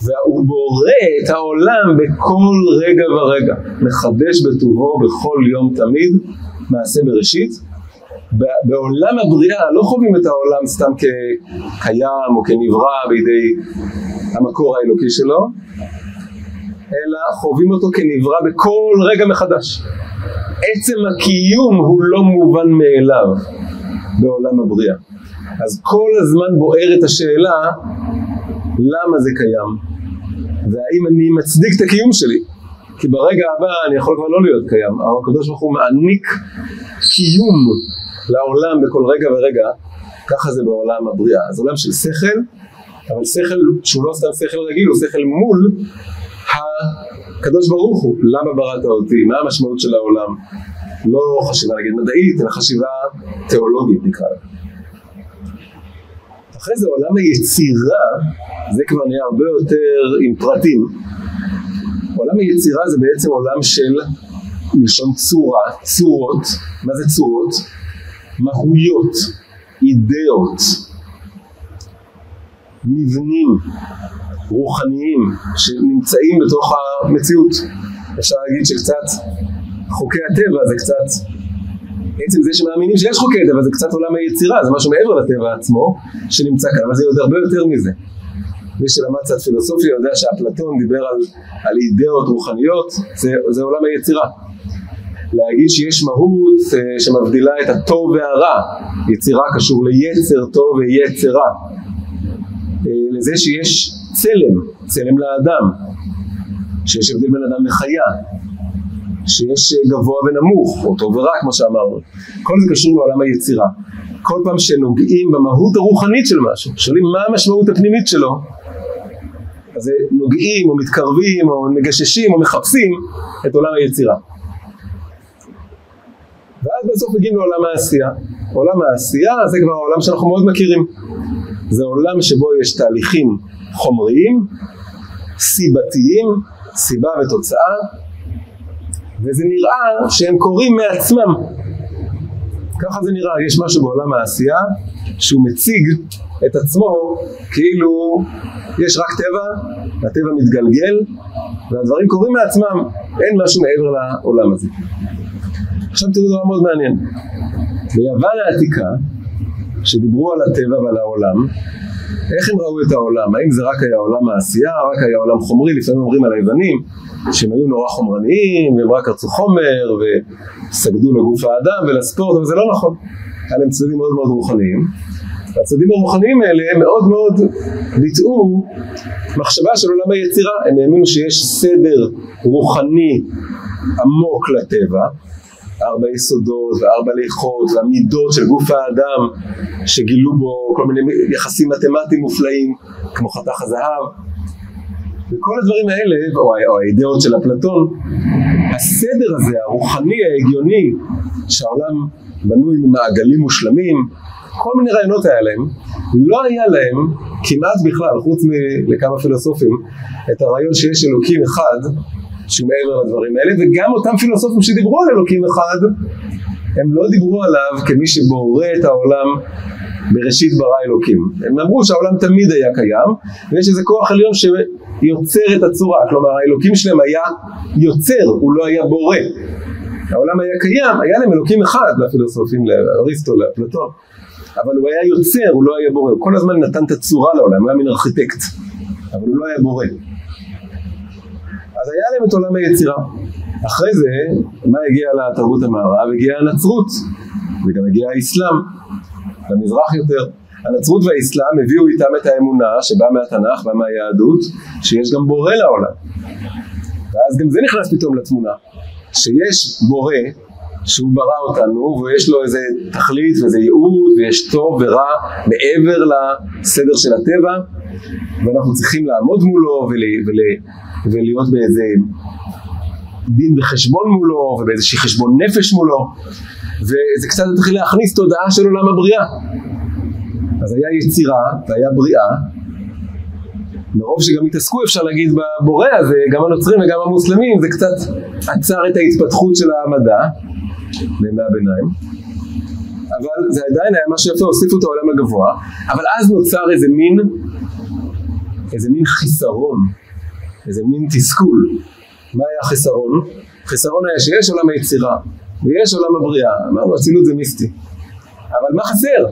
והוא בורא את העולם בכל רגע ורגע, מחדש בטובו בכל יום תמיד, מעשה בראשית. בעולם הבריאה לא חווים את העולם סתם כקיים או כנברא בידי המקור האלוקי שלו, אלא חווים אותו כנברא בכל רגע מחדש. עצם הקיום הוא לא מובן מאליו בעולם הבריאה. אז כל הזמן בוערת השאלה למה זה קיים? והאם אני מצדיק את הקיום שלי? כי ברגע הבא אני יכול כבר לא להיות קיים. אבל הקדוש ברוך הוא מעניק קיום לעולם בכל רגע ורגע. ככה זה בעולם הבריאה. אז עולם של שכל אבל שכל שהוא לא סתם שכל רגיל הוא שכל מול הקדוש ברוך הוא. למה בראת אותי? מה המשמעות של העולם? לא חשיבה נגיד מדעית אלא חשיבה תיאולוגית נקרא לזה אחרי זה עולם היצירה, זה כבר נהיה הרבה יותר עם פרטים. עולם היצירה זה בעצם עולם של מלשון צורה, צורות, מה זה צורות? מהויות, אידאות, מבנים רוחניים שנמצאים בתוך המציאות. אפשר להגיד שקצת חוקי הטבע זה קצת עצם זה שמאמינים שיש חוקי טבע זה קצת עולם היצירה, זה משהו מעבר לטבע עצמו שנמצא כאן, אבל זה עוד הרבה יותר מזה. מי שלמד קצת פילוסופיה יודע שאפלטון דיבר על, על אידאות רוחניות, זה, זה עולם היצירה. להגיד שיש מהות uh, שמבדילה את הטוב והרע, יצירה קשור ליצר טוב ויצר רע. Uh, לזה שיש צלם, צלם לאדם, שיש הבדל בין אדם לחיה, שיש גבוה ונמוך, או טוב ורע כמו שאמרנו. כל זה קשור לעולם היצירה. כל פעם שנוגעים במהות הרוחנית של משהו, שואלים מה המשמעות הפנימית שלו, אז נוגעים או מתקרבים או מגששים או מחפשים את עולם היצירה. ואז בסוף מגיעים לעולם העשייה. עולם העשייה זה כבר העולם שאנחנו מאוד מכירים. זה עולם שבו יש תהליכים חומריים, סיבתיים, סיבה ותוצאה, וזה נראה שהם קורים מעצמם. ככה זה נראה, יש משהו בעולם העשייה שהוא מציג את עצמו כאילו יש רק טבע, הטבע מתגלגל והדברים קורים מעצמם, אין משהו מעבר לעולם הזה. עכשיו תראו דבר מאוד מעניין. ביוון העתיקה, שדיברו על הטבע ועל העולם, איך הם ראו את העולם? האם זה רק היה עולם העשייה, רק היה עולם חומרי? לפעמים אומרים על היוונים שהם היו נורא חומרניים, והם רק רצו חומר, וסגדו לגוף האדם ולספורט, אבל זה לא נכון. היה להם צדדים מאוד מאוד רוחניים. והצדדים הרוחניים האלה מאוד מאוד ביטאו מחשבה של עולם היצירה. הם האמינו שיש סדר רוחני עמוק לטבע, ארבע יסודות וארבע ליכות והמידות של גוף האדם שגילו בו כל מיני יחסים מתמטיים מופלאים כמו חתך הזהב. וכל הדברים האלה, או, או האידאות של אפלטון, הסדר הזה הרוחני ההגיוני שהעולם בנוי ממעגלים מושלמים, כל מיני רעיונות היה להם, לא היה להם כמעט בכלל, חוץ מכמה פילוסופים, את הרעיון שיש אלוקים אחד שהוא מעבר לדברים האלה, וגם אותם פילוסופים שדיברו על אלוקים אחד, הם לא דיברו עליו כמי שבורא את העולם בראשית ברא אלוקים. הם אמרו שהעולם תמיד היה קיים, ויש איזה כוח עליון שיוצר את הצורה, כלומר האלוקים שלהם היה יוצר, הוא לא היה בורא. העולם היה קיים, היה להם אלוקים אחד לפילוסופים, לאריסטו, לאפלטון, אבל הוא היה יוצר, הוא לא היה בורא, הוא כל הזמן נתן את הצורה לעולם, הוא היה מין ארכיטקט, אבל הוא לא היה בורא. אז היה להם את עולם היצירה. אחרי זה, מה הגיע לתרבות המערב? הגיעה הנצרות, וגם הגיע האסלאם, למזרח יותר. הנצרות והאסלאם הביאו איתם את האמונה שבאה מהתנ"ך, באה מהיהדות, שיש גם בורא לעולם. ואז גם זה נכנס פתאום לתמונה, שיש בורא שהוא ברא אותנו ויש לו איזה תכלית ואיזה ייעוד ויש טוב ורע מעבר לסדר של הטבע ואנחנו צריכים לעמוד מולו ול, ול, ולהיות באיזה דין וחשבון מולו ובאיזשהי חשבון נפש מולו וזה קצת התחיל להכניס תודעה של עולם הבריאה. אז היה יצירה והיה בריאה. מרוב שגם התעסקו אפשר להגיד בבורא הזה גם הנוצרים וגם המוסלמים זה קצת עצר את ההתפתחות של המדע בימי הביניים. אבל זה עדיין היה משהו יפה, הוסיפו את העולם הגבוה. אבל אז נוצר איזה מין איזה מין חיסרון איזה מין תסכול. מה היה החיסרון? החיסרון היה שיש עולם היצירה ויש עולם הבריאה, אמרנו אצילות זה מיסטי. אבל מה חסר?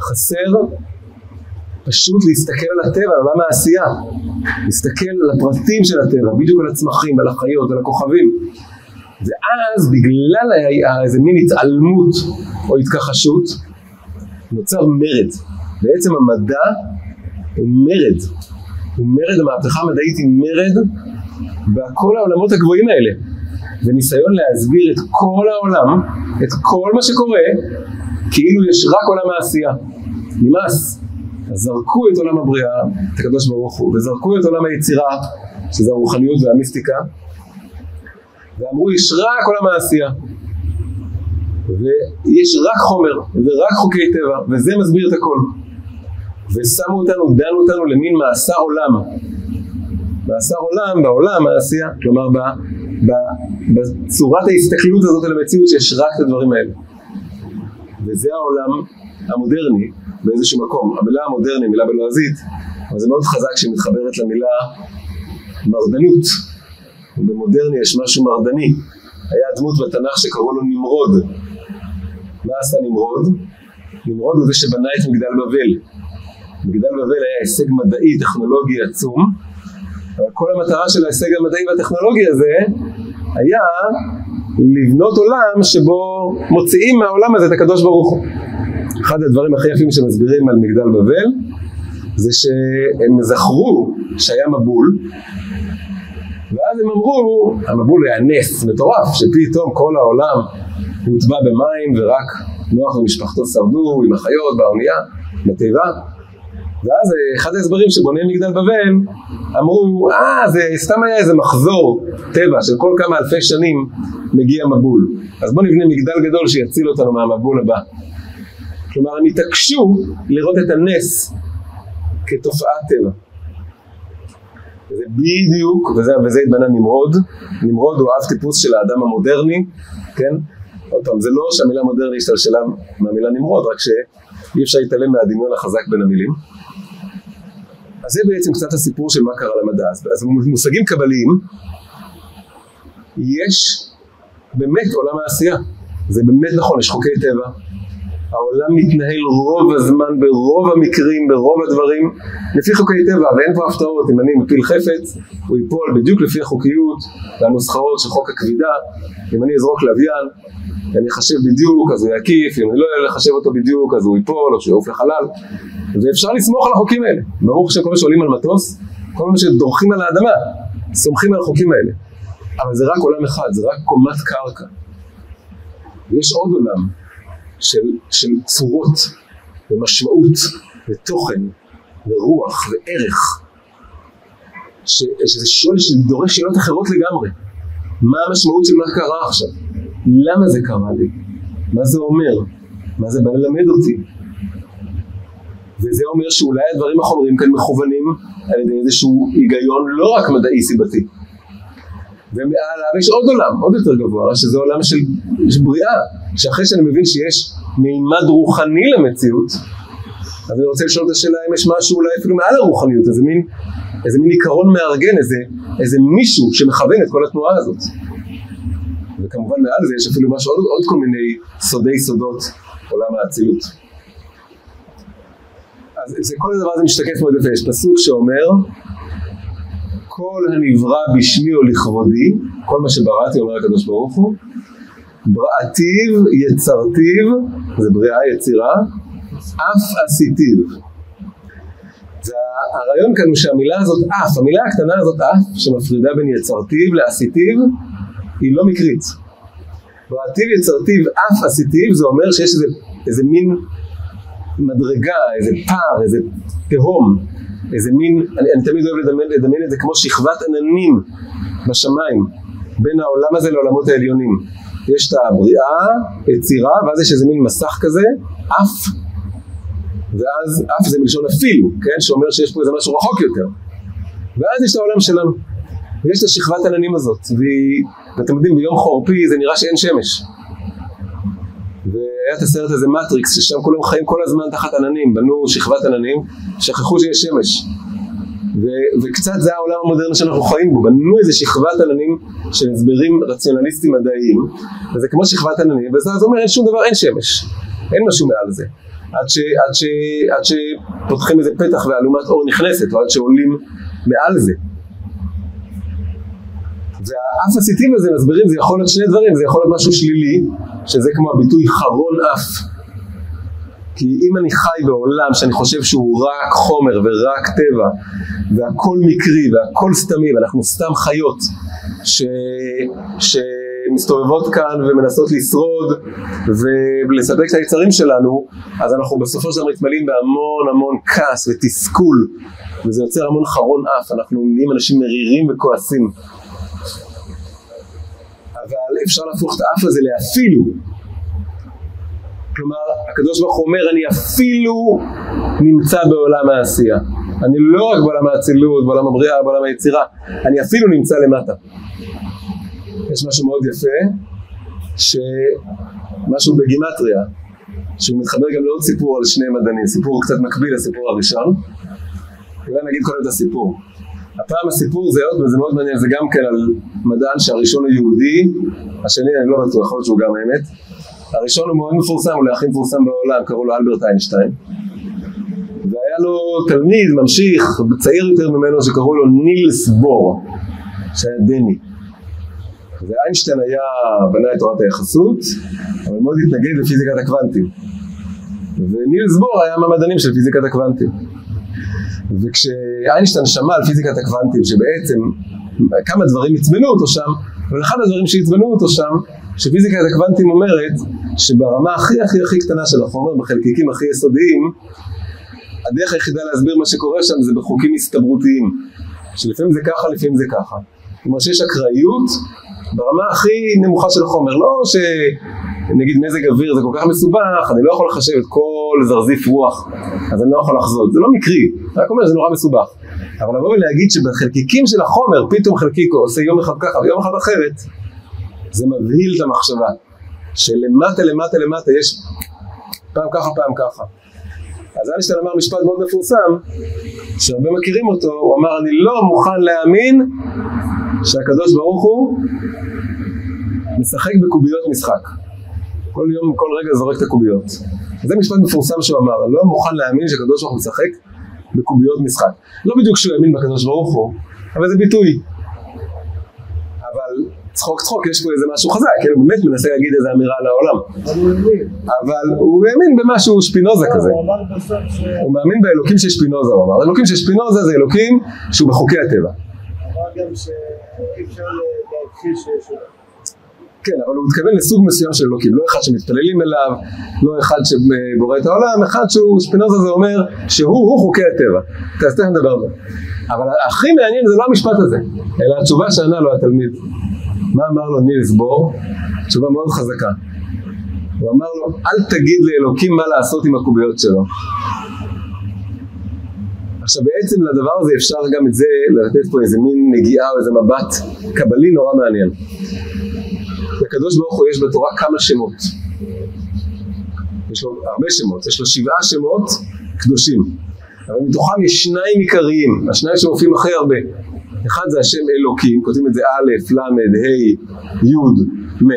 חסר פשוט להסתכל על הטבע, על עולם העשייה. להסתכל על הפרטים של הטבע, בדיוק על הצמחים, על החיות, על הכוכבים. ואז בגלל איזה מין התעלמות או התכחשות, נוצר מרד. בעצם המדע הוא מרד. מרד, המהפכה המדעית היא מרד בכל העולמות הגבוהים האלה. וניסיון להסביר את כל העולם, את כל מה שקורה, כאילו יש רק עולם העשייה. נמאס. אז זרקו את עולם הבריאה, את הקדוש ברוך הוא, וזרקו את עולם היצירה, שזה הרוחניות והמיסטיקה, ואמרו יש רק עולם העשייה. ויש רק חומר, ורק חוקי טבע, וזה מסביר את הכל. ושמו אותנו, דנו אותנו למין מאסר עולם. מאסר עולם בעולם העשייה, כלומר ב, ב, בצורת ההסתכלות הזאת על המציאות שיש רק את הדברים האלה. וזה העולם המודרני באיזשהו מקום. המילה המודרני, מילה בלועזית, אבל זה מאוד חזק שהיא מתחברת למילה מרדנות. ובמודרני יש משהו מרדני. היה דמות בתנ"ך שקראו לו נמרוד. מה עשה נמרוד? נמרוד הוא זה שבנה את מגדל בבל. מגדל בבל היה הישג מדעי טכנולוגי עצום, אבל כל המטרה של ההישג המדעי והטכנולוגי הזה היה לבנות עולם שבו מוציאים מהעולם הזה את הקדוש ברוך הוא. אחד הדברים הכי יפים שמסבירים על מגדל בבל זה שהם זכרו שהיה מבול ואז הם אמרו, המבול היה נס מטורף, שפתאום כל העולם הוטבע במים ורק נוח ומשפחתו שרדו עם החיות באונייה, בתיבה ואז אה, אחד ההסברים שבוני מגדל בבל אמרו, אה, זה סתם היה איזה מחזור טבע של כל כמה אלפי שנים מגיע מבול. אז בואו נבנה מגדל גדול שיציל אותנו מהמבול הבא. כלומר, הם התעקשו לראות את הנס כתופעת טבע. זה בדיוק, וזה, וזה התבנה נמרוד. נמרוד הוא אב טיפוס של האדם המודרני, כן? עוד פעם, זה לא שהמילה מודרני השתלשלה מהמילה נמרוד, רק שאי אפשר להתעלם מהדמיון החזק בין המילים. אז זה בעצם קצת הסיפור של מה קרה למדע. אז במושגים קבליים, יש באמת עולם העשייה. זה באמת נכון, יש חוקי טבע, העולם מתנהל רוב הזמן ברוב המקרים, ברוב הדברים, לפי חוקי טבע, ואין פה הפתעות, אם אני מפיל חפץ, הוא ייפול בדיוק לפי החוקיות והנוסחאות של חוק הכבידה, אם אני אזרוק לוויין, אני אחשב בדיוק, אז הוא יקיף, אם אני לא אחשב אותו בדיוק, אז הוא ייפול, או שהוא יעוף לחלל, ואפשר לסמוך על החוקים האלה. ברוך שכל מה שעולים על מטוס, כל מה שדורכים על האדמה, סומכים על החוקים האלה. אבל זה רק עולם אחד, זה רק קומת קרקע. ויש עוד עולם של, של צורות ומשמעות ותוכן ורוח וערך ש, שזה שואל שדורש שאלות אחרות לגמרי מה המשמעות של מה קרה עכשיו? למה זה קרה לי? מה זה אומר? מה זה בא ללמד אותי? וזה אומר שאולי הדברים החומרים כאן מכוונים על ידי איזשהו היגיון לא רק מדעי סיבתי ומעליו יש עוד עולם, עוד יותר גבוה, שזה עולם של, של בריאה, שאחרי שאני מבין שיש מימד רוחני למציאות, אז אני רוצה לשאול את השאלה אם יש משהו אולי אפילו מעל הרוחניות, איזה מין, איזה מין עיקרון מארגן, איזה, איזה מישהו שמכוון את כל התנועה הזאת. וכמובן מעל זה יש אפילו משהו, עוד, עוד כל מיני סודי סודות עולם האצילות. אז זה, כל הדבר הזה משתקף מאוד יפה, יש פסוק שאומר כל הנברא בשמי או לכבודי, כל מה שבראתי אומר הקדוש ברוך הוא, בראתיו יצרתיו, זה בריאה יצירה, אף עשיתיו. והרעיון כאן הוא שהמילה הזאת אף, המילה הקטנה הזאת אף, שמפרידה בין יצרתיו לעשיתיו, היא לא מקרית. בראתיו יצרתיו אף עשיתיו, זה אומר שיש איזה, איזה מין מדרגה, איזה פער, איזה תהום, איזה מין, אני, אני תמיד אוהב לדמיין, לדמיין את זה כמו שכבת עננים בשמיים, בין העולם הזה לעולמות העליונים. יש את הבריאה, יצירה, ואז יש איזה מין מסך כזה, אף, ואז אף זה מלשון אפילו, כן, שאומר שיש פה איזה משהו רחוק יותר. ואז יש את העולם שלנו. ויש את השכבת עננים הזאת, והיא, ואתם יודעים, ביום חורפי זה נראה שאין שמש. והיה את הסרט הזה מטריקס, ששם כולם חיים כל הזמן תחת עננים, בנו שכבת עננים, שכחו שיש שמש. ו- וקצת זה העולם המודרני שאנחנו חיים בו, בנו איזה שכבת עננים של הסברים רציונליסטיים מדעיים, וזה כמו שכבת עננים, וזה אז אומר אין שום דבר, אין שמש, אין משהו מעל זה. עד, ש, עד, ש, עד שפותחים איזה פתח ואלומת אור נכנסת, או עד שעולים מעל זה. והאף הסיטים הזה מסבירים, זה יכול להיות שני דברים, זה יכול להיות משהו שלילי, שזה כמו הביטוי חרון אף. כי אם אני חי בעולם שאני חושב שהוא רק חומר ורק טבע והכל מקרי והכל סתמי ואנחנו סתם חיות ש... שמסתובבות כאן ומנסות לשרוד ולספק את היצרים שלנו אז אנחנו בסופו של דבר מתמלאים בהמון המון כעס ותסכול וזה יוצר המון חרון אף, אנחנו נהיים אנשים מרירים וכועסים. אבל אפשר להפוך את האף הזה לאפילו כלומר, הקדוש ברוך הוא אומר, אני אפילו נמצא בעולם העשייה. אני לא רק בעולם האצילות, בעולם הבריאה, בעולם היצירה, אני אפילו נמצא למטה. יש משהו מאוד יפה, שמשהו בגימטריה, שהוא מתחבר גם לעוד סיפור על שני מדענים, סיפור קצת מקביל לסיפור הראשון. אולי נגיד קודם את הסיפור. הפעם הסיפור זה עוד, וזה מאוד מעניין, זה גם כן על מדען שהראשון הוא יהודי, השני אני לא בטוח, יכול להיות שהוא גם אמת. הראשון הוא מאוד מפורסם, הוא הכי מפורסם בעולם, קראו לו אלברט איינשטיין. והיה לו תלמיד, ממשיך, צעיר יותר ממנו, שקראו לו נילס בור, שהיה דני. ואיינשטיין היה, בנה את תורת היחסות, אבל מאוד התנגד לפיזיקת הקוונטים. ונילס בור היה מהמדענים של פיזיקת הקוונטים. וכשאיינשטיין שמע על פיזיקת הקוונטים, שבעצם כמה דברים עצבנו אותו שם, אבל אחד הדברים שעצבנו אותו שם, שפיזיקת הקוונטים אומרת שברמה הכי הכי הכי קטנה של החומר, בחלקיקים הכי יסודיים, הדרך היחידה להסביר מה שקורה שם זה בחוקים הסתברותיים, שלפעמים זה ככה, לפעמים זה ככה. כלומר שיש אקראיות ברמה הכי נמוכה של החומר, לא שנגיד מזג אוויר זה כל כך מסובך, אני לא יכול לחשב את כל זרזיף רוח, אז אני לא יכול לחזות, זה לא מקרי, רק אומר שזה נורא מסובך. אבל לבוא ולהגיד שבחלקיקים של החומר פתאום חלקיק עושה יום אחד ככה ויום אחד אחרת, זה מבהיל את המחשבה, שלמטה למטה למטה יש פעם ככה פעם ככה. אז איינשטיין אמר משפט מאוד מפורסם, שהרבה מכירים אותו, הוא אמר אני לא מוכן להאמין שהקדוש ברוך הוא משחק בקוביות משחק. כל יום, כל רגע זורק את הקוביות. זה משפט מפורסם שהוא אמר, אני לא מוכן להאמין שהקדוש ברוך הוא משחק בקוביות משחק. לא בדיוק שהוא האמין בקדוש ברוך הוא, אבל זה ביטוי. צחוק צחוק, יש פה איזה משהו חזק, כאילו באמת מנסה להגיד איזה אמירה על העולם. אבל הוא האמין במשהו שפינוזה כזה. הוא מאמין באלוקים של שפינוזה, הוא אמר. אלוקים של שפינוזה זה אלוקים שהוא בחוקי הטבע. אמר גם שאי אפשר להכחיש שיש. כן, אבל הוא מתכוון לסוג מסוים של אלוקים, לא אחד שמתפללים אליו, לא אחד שבורא את העולם, אחד שהוא, שפינוזה זה אומר שהוא הוא חוקי הטבע. אז תכף נדבר על זה. אבל הכי מעניין זה לא המשפט הזה, אלא התשובה שענה לו התלמיד. מה אמר לו נילס בור? תשובה מאוד חזקה. הוא אמר לו, אל תגיד לאלוקים מה לעשות עם הקוביות שלו. עכשיו בעצם לדבר הזה אפשר גם את זה לתת פה איזה מין נגיעה או איזה מבט קבלי נורא מעניין. לקדוש ברוך הוא יש בתורה כמה שמות. יש לו הרבה שמות, יש לו שבעה שמות קדושים. אבל מתוכם יש שניים עיקריים, השניים שמופיעים הכי הרבה. אחד זה השם אלוקים, כותבים את זה א', ל', ה', י', מ'.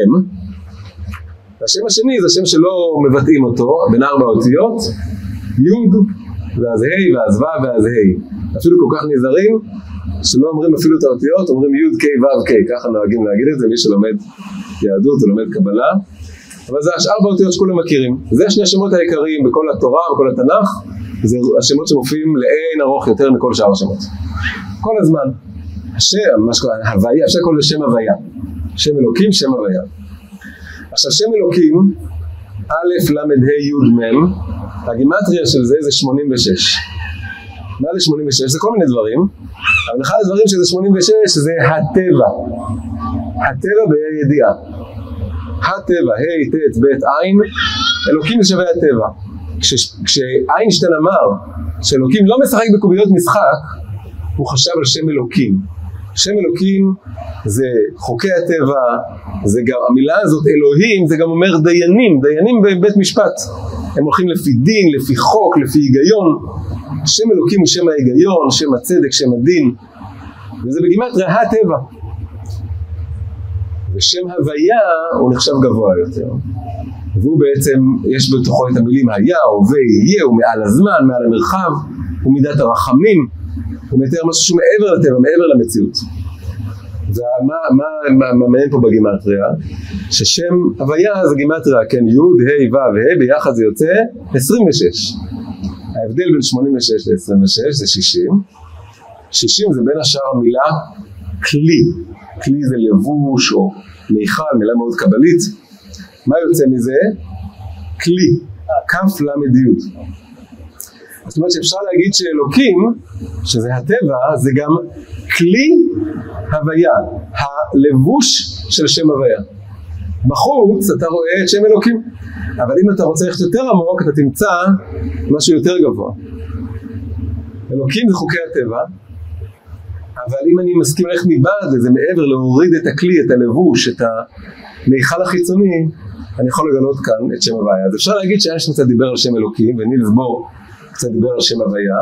והשם השני זה השם שלא מבטאים אותו, בין ארבע אותיות, י' ואז ה' ואז ו' ואז ה'. אפילו כל כך נזהרים, שלא אומרים אפילו את האותיות, אומרים י' ק' ו' ק', ככה נוהגים להגיד את זה, מי שלומד יהדות ולומד קבלה. אבל זה השאר באותיות שכולם מכירים. זה שני השמות העיקריים בכל התורה ובכל התנ"ך, זה השמות שמופיעים לאין ארוך יותר מכל שאר השמות. כל הזמן. השם, מה שקורה, הוויה, אפשר לקרוא לזה שם הוויה. שם אלוקים, שם הוויה. עכשיו שם אלוקים, א', ל', ה', י', מ', הגימטריה של זה זה 86. מה זה 86? זה כל מיני דברים, אבל אחד הדברים שזה 86 זה הטבע. הטבע בה"א ידיעה. הטבע, ה', ט', ב', עין, אלוקים שווה הטבע. כש- כשאיינשטיין אמר שאלוקים לא משחק בקוביות משחק, הוא חשב על שם אלוקים. שם אלוקים זה חוקי הטבע, זה גם, המילה הזאת אלוהים, זה גם אומר דיינים, דיינים בבית משפט. הם הולכים לפי דין, לפי חוק, לפי היגיון. שם אלוקים הוא שם ההיגיון, שם הצדק, שם הדין. וזה בגימטריה הטבע. ושם הוויה הוא נחשב גבוה יותר. והוא בעצם, יש בתוכו את המילים היה, הווה, יהיה, הוא מעל הזמן, מעל המרחב, הוא מידת הרחמים, הוא מתאר משהו שהוא מעבר לטבע, מעבר למציאות. ומה מה, מה, מה מעניין פה בגימטריה? ששם הוויה זה גימטריה, כן, י', ה', ו', ה', ביחד זה יוצא 26. ההבדל בין 86 ל-26 זה 60. 60 זה בין השאר המילה כלי. כלי זה לבוש או מיכל, מילה מאוד קבלית. מה יוצא מזה? כלי, כף ל"ד. זאת אומרת שאפשר להגיד שאלוקים, שזה הטבע, זה גם כלי הוויה, הלבוש של שם הוויה. בחוץ אתה רואה את שם אלוקים, אבל אם אתה רוצה ללכת יותר עמוק אתה תמצא משהו יותר גבוה. אלוקים זה חוקי הטבע, אבל אם אני מסכים ללכת מבעד לזה מעבר להוריד את הכלי, את הלבוש, את המיכל החיצוני, אני יכול לגלות כאן את שם הוויה. אז אפשר להגיד שאיינשטיין קצת דיבר על שם אלוקים, ונילס בור קצת דיבר על שם הוויה,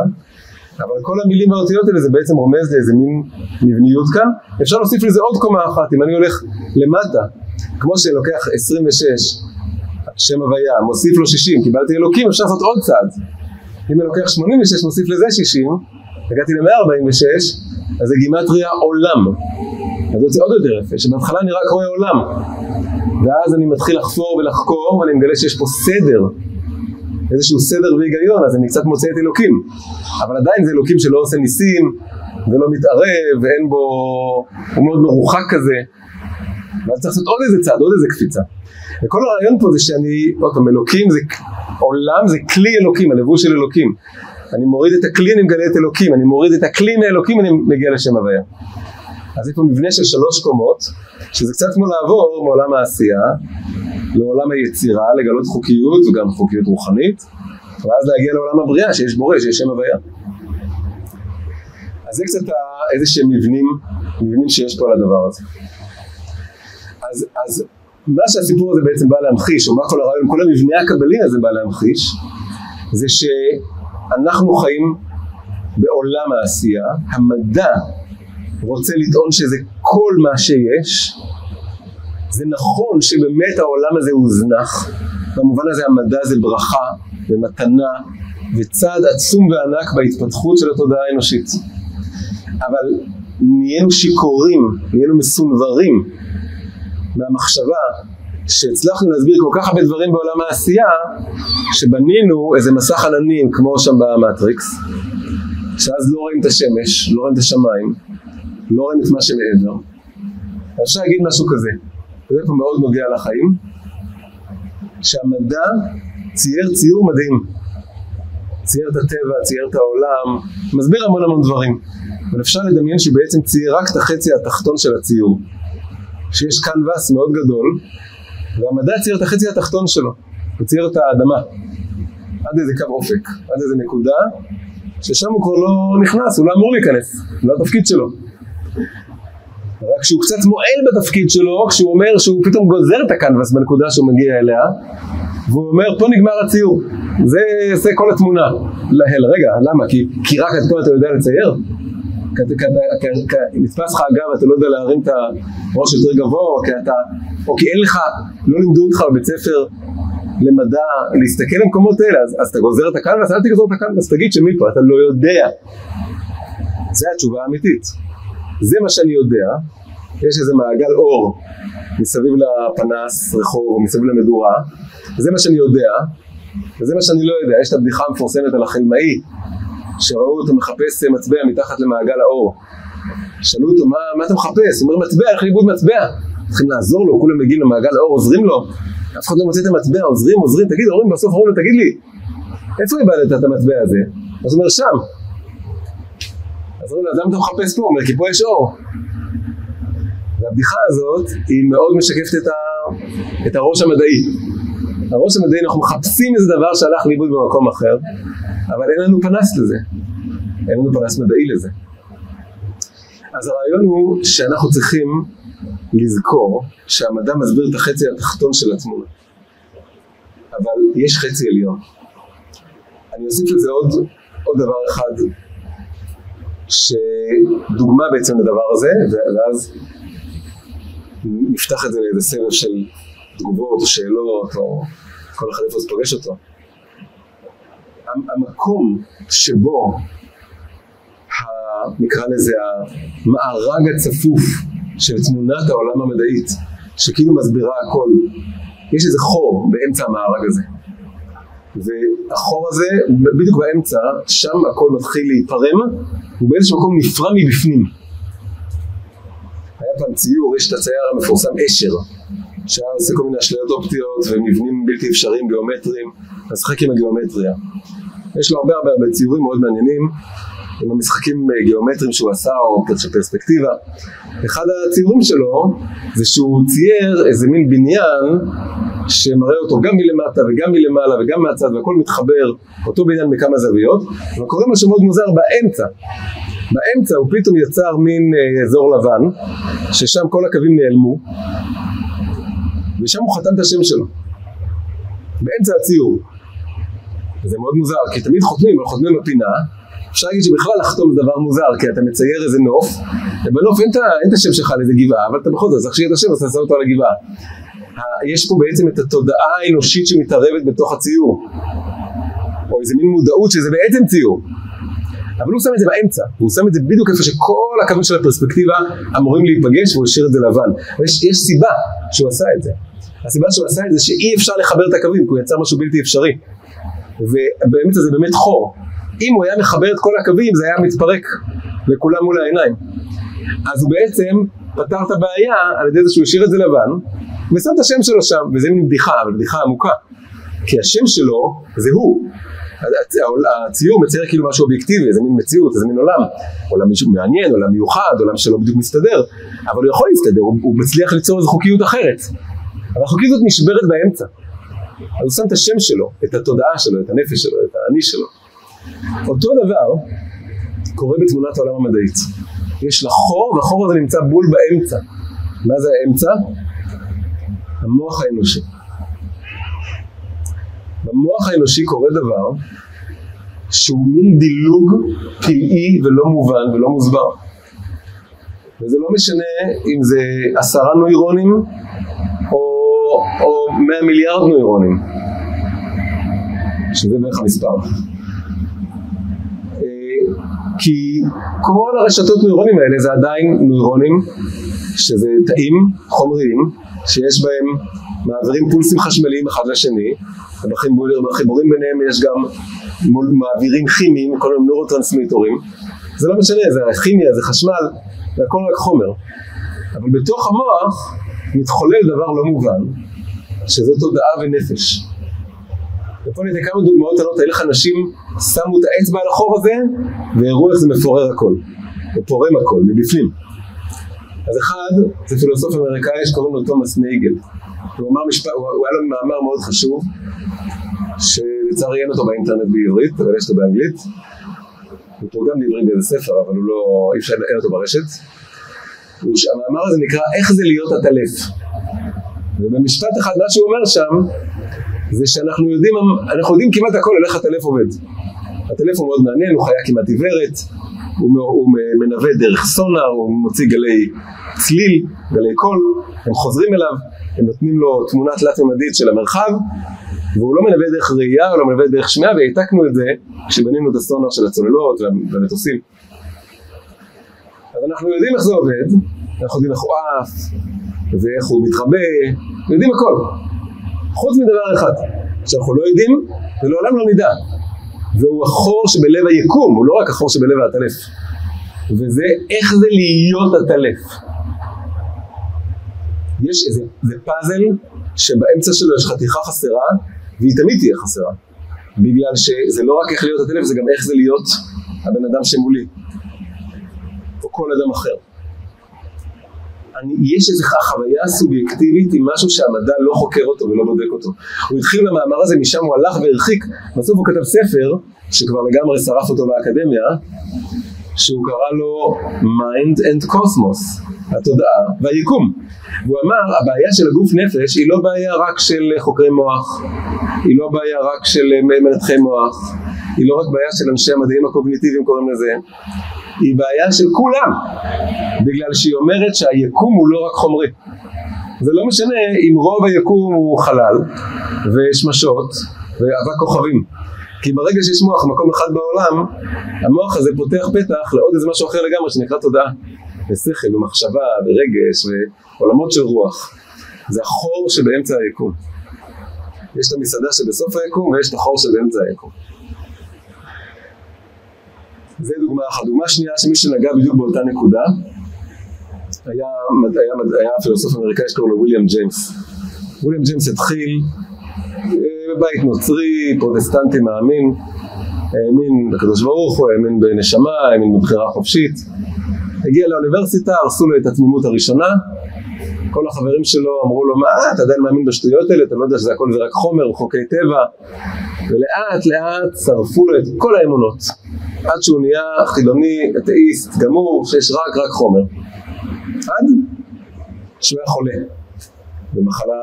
אבל כל המילים והאותיות האלה זה בעצם רומז לאיזה מין מבניות כאן. אפשר להוסיף לזה עוד קומה אחת, אם אני הולך למטה, כמו שלוקח 26 שם הוויה, מוסיף לו 60, קיבלתי אלוקים, אפשר לעשות עוד צעד. אם אני לוקח 86, מוסיף לזה 60, הגעתי ל-146, אז זה גימטריה עולם. אז זה יוצא עוד יותר יפה, שבהתחלה אני רק רואה עולם. ואז אני מתחיל לחפור ולחקור, ואני מגלה שיש פה סדר. איזשהו סדר והיגיון, אז אני קצת מוצא את אלוקים. אבל עדיין זה אלוקים שלא עושה ניסים, ולא מתערב, ואין בו... הוא מאוד מרוחק כזה. ואז צריך לעשות עוד איזה צעד, עוד איזה קפיצה. וכל הרעיון פה זה שאני, עוד פעם, אלוקים זה, עולם זה כלי אלוקים, הלבוש של אלוקים. אני מוריד את הכלי, אני מגלה את אלוקים, אני מוריד את הכלי מאלוקים, אני מגיע לשם הוויה. אז יש פה מבנה של שלוש קומות, שזה קצת כמו לעבור מעולם העשייה לעולם היצירה, לגלות חוקיות וגם חוקיות רוחנית, ואז להגיע לעולם הבריאה, שיש בורא, שיש שם הוויה. אז זה קצת איזה שהם מבנים, מבנים שיש פה על הדבר הזה. אז, אז מה שהסיפור הזה בעצם בא להמחיש, או מה כל הרעיון, כל המבנה הקבלי הזה בא להמחיש, זה שאנחנו חיים בעולם העשייה, המדע רוצה לטעון שזה כל מה שיש, זה נכון שבאמת העולם הזה הוזנח, במובן הזה המדע זה ברכה ומתנה וצעד עצום וענק בהתפתחות של התודעה האנושית. אבל נהיינו שיכורים, נהיינו מסונברים מהמחשבה שהצלחנו להסביר כל כך הרבה דברים בעולם העשייה, שבנינו איזה מסך עננים כמו שם במטריקס, שאז לא רואים את השמש, לא רואים את השמיים, לא רואים את מה שמעבר. אפשר להגיד משהו כזה, וזה פה מאוד נוגע לחיים, שהמדע צייר ציור מדהים. צייר את הטבע, צייר את העולם, מסביר המון המון דברים. אבל אפשר לדמיין שבעצם צייר רק את החצי התחתון של הציור. שיש קנבס מאוד גדול, והמדע צייר את החצי התחתון שלו, הוא צייר את האדמה, עד איזה קו אופק, עד איזה נקודה, ששם הוא כבר לא נכנס, הוא לא אמור להיכנס, זה לא התפקיד שלו. רק שהוא קצת מועל בתפקיד שלו, כשהוא אומר שהוא פתאום גוזר את הקנבס בנקודה שהוא מגיע אליה, והוא אומר, פה נגמר הציור. זה, זה כל התמונה. להל, רגע, למה? כי, כי רק את פה אתה יודע לצייר? נתפס לך אגב, אתה לא יודע להרים את הראש יותר גבוה, או כי אתה, או כי אין לך, לא לימדו אותך בבית ספר למדע, להסתכל למקומות האלה, אז, אז אתה גוזר את הקנבס, אל תגזור את הקנבס, תגיד שמפה, אתה לא יודע. זה התשובה האמיתית. זה מה שאני יודע, יש איזה מעגל אור מסביב לפנס רחוב או מסביב למדורה, זה מה שאני יודע, וזה מה שאני לא יודע. יש את הבדיחה המפורסמת על החלמאי, שראו אותו מחפש מצבע מתחת למעגל האור. שאלו אותו, מה, מה אתה מחפש? הוא אומר, מטבע, איך לאיבוד מטבע? צריכים לעזור לו, כולם מגיעים למעגל האור, עוזרים לו. אף אחד לא מוצא את המטבע, עוזרים, עוזרים, תגיד, הורים בסוף אומרים לו, תגיד לי, איפה איבדת את המטבע הזה? אז הוא אומר, שם. אז אומרים לו, אז למה אתה מחפש פה? הוא אומר, כי פה יש אור. והבדיחה הזאת היא מאוד משקפת את, ה... את הראש המדעי. הראש המדעי, אנחנו מחפשים איזה דבר שהלך לאיבוד במקום אחר, אבל אין לנו פנס לזה. אין לנו פנס מדעי לזה. אז הרעיון הוא שאנחנו צריכים לזכור שהמדע מסביר את החצי התחתון של התמונה. אבל יש חצי עליון. אני אוסיף לזה עוד, עוד דבר אחד, שדוגמה בעצם לדבר הזה, ואז נפתח את זה לאיזה סבב של תגובות או שאלות, או כל אחד איפה זה פוגש אותו. המקום שבו, נקרא לזה המארג הצפוף של תמונת העולם המדעית, שכאילו מסבירה הכל, יש איזה חור באמצע המארג הזה. והחור הזה, בדיוק באמצע, שם הכל מתחיל להיפרם, הוא באיזשהו מקום נפרע מבפנים. היה פעם ציור, יש את הצייר המפורסם אשר, שהיה עושה כל מיני אשליות אופטיות ומבנים בלתי אפשריים גיאומטריים, משחק עם הגיאומטריה. יש לו הרבה הרבה הרבה ציורים מאוד מעניינים, עם המשחקים גיאומטריים שהוא עשה או של פרספקטיבה. אחד הציורים שלו זה שהוא צייר איזה מין בניין שמראה אותו גם מלמטה וגם מלמעלה וגם מהצד והכל מתחבר, אותו בניין מכמה זוויות, וקורה משהו מאוד מוזר באמצע. באמצע הוא פתאום יצר מין אזור לבן, ששם כל הקווים נעלמו, ושם הוא חתם את השם שלו. באמצע הציור. וזה מאוד מוזר, כי תמיד חותמים, אבל חותמים בפינה, אפשר להגיד שבכלל לחתום זה דבר מוזר, כי אתה מצייר איזה נוף, ובנוף אין, אין את השם שלך על איזה גבעה, אבל אתה בכל זאת צריך שיהיה את השם, אז תעשה אותו על הגבעה. יש פה בעצם את התודעה האנושית שמתערבת בתוך הציור, או איזה מין מודעות שזה בעצם ציור. אבל הוא שם את זה באמצע, הוא שם את זה בדיוק איפה שכל הקווים של הפרספקטיבה אמורים להיפגש והוא השאיר את זה לבן. ויש יש סיבה שהוא עשה את זה. הסיבה שהוא עשה את זה שאי אפשר לחבר את הקווים, כי הוא יצר משהו בלתי אפשרי. ובאמצע זה באמת חור. אם הוא היה מחבר את כל הקווים זה היה מתפרק לכולם מול העיניים. אז הוא בעצם פתר את הבעיה על ידי זה שהוא השאיר את זה לבן ושם את השם שלו שם, וזה מין בדיחה, אבל בדיחה עמוקה. כי השם שלו זה הוא. הציור מצייר כאילו משהו אובייקטיבי, איזה מין מציאות, איזה מין עולם. עולם מעניין, עולם מיוחד, עולם שלא בדיוק מסתדר, אבל הוא יכול להסתדר, הוא, הוא מצליח ליצור איזו חוקיות אחרת. אבל החוקיות הזאת נשברת באמצע. אז הוא שם את השם שלו, את התודעה שלו, את הנפש שלו, את האני שלו. אותו דבר קורה בתמונת העולם המדעית. יש לה חור, והחור הזה נמצא בול באמצע. מה זה האמצע? המוח האנושי. במוח האנושי קורה דבר שהוא מין דילוג פלאי ולא מובן ולא מוסבר. וזה לא משנה אם זה עשרה נוירונים או 100 מיליארד נוירונים, שזה בערך המספר. אה, כי כל הרשתות נוירונים האלה זה עדיין נוירונים שזה תאים חומריים שיש בהם מעבירים פולסים חשמליים אחד לשני ובחיבורים ביניהם יש גם מעבירים כימיים, כל מיני נורוטרנסמיטורים. זה לא משנה, זה כימיה, זה חשמל, זה הכל רק חומר. אבל בתוך המוח מתחולל דבר לא מובן שזה תודעה ונפש. ופה ניתן כמה דוגמאות קטנות, איך אנשים שמו את האצבע על החור הזה והראו איך זה מפורר הכל, ופורם הכל, מבפנים. אז אחד, זה פילוסוף אמריקאי שקוראים לו תומאס נייגל. הוא אמר משפט, הוא, הוא היה לו מאמר מאוד חשוב, שלצערי אין אותו באינטרנט בעברית, אבל יש אותו באנגלית. הוא תורגם לעברית באיזה ספר, אבל הוא לא, אי אפשר, אין אותו ברשת. המאמר הזה נקרא איך זה להיות עטלף. ובמשפט אחד מה שהוא אומר שם זה שאנחנו יודעים, אנחנו יודעים כמעט הכל על איך הטלף עובד. הטלף הוא מאוד מעניין, הוא חיה כמעט עיוורת, הוא, הוא מנווט דרך סונאר, הוא מוציא גלי צליל, גלי קול, הם חוזרים אליו, הם נותנים לו תמונה תלת-ממדית של המרחב, והוא לא מנווט דרך ראייה, הוא לא מנווט דרך שמיעה, והעתקנו את זה כשבנינו את הסונאר של הצוללות והמטוסים. אז אנחנו יודעים איך זה עובד, אנחנו יודעים איך הוא עף, ואיך הוא מתחבא, יודעים הכל. חוץ מדבר אחד, שאנחנו לא יודעים ולעולם לא נדע, והוא החור שבלב היקום, הוא לא רק החור שבלב העטלף, וזה איך זה להיות עטלף. יש איזה זה פאזל שבאמצע שלו יש חתיכה חסרה, והיא תמיד תהיה חסרה, בגלל שזה לא רק איך להיות עטלף, זה גם איך זה להיות הבן אדם שמולי, או כל אדם אחר. אני, יש איזו חוויה סובייקטיבית עם משהו שהמדע לא חוקר אותו ולא בודק אותו. הוא התחיל במאמר הזה, משם הוא הלך והרחיק, בסוף הוא כתב ספר, שכבר לגמרי שרף אותו באקדמיה, שהוא קרא לו Mind and Cosmos, התודעה והיקום. והוא אמר, הבעיה של הגוף נפש היא לא בעיה רק של חוקרי מוח, היא לא בעיה רק של מנתחי מוח, היא לא רק בעיה של אנשי המדעים הקוגניטיביים קוראים לזה, היא בעיה של כולם, בגלל שהיא אומרת שהיקום הוא לא רק חומרי. זה לא משנה אם רוב היקום הוא חלל ושמשות ואבק כוכבים. כי ברגע שיש מוח במקום אחד בעולם, המוח הזה פותח פתח לעוד איזה משהו אחר לגמרי שנקרא תודעה. ושכל ומחשבה ורגש ועולמות של רוח. זה החור שבאמצע היקום. יש את המסעדה שבסוף היקום ויש את החור שבאמצע היקום. זה דוגמה אחת. דוגמה שנייה שמי שנגע בדיוק באותה נקודה היה, היה, היה פילוסוף אמריקאי שקוראים לו וויליאם ג'יימס. וויליאם ג'יימס התחיל אה, בבית נוצרי, פרוטסטנטי מאמין, האמין בקדוש ברוך הוא, האמין בנשמה, האמין בבחירה חופשית. הגיע לאוניברסיטה, הרסו לו את התמימות הראשונה, כל החברים שלו אמרו לו, מה אתה עדיין מאמין בשטויות האלה, אתה לא יודע שזה הכל זה רק חומר, חוקי טבע, ולאט לאט שרפו לו את כל האמונות. עד שהוא נהיה חילוני, אתאיסט, גמור, שיש רק רק חומר. עד שהוא היה חולה במחלה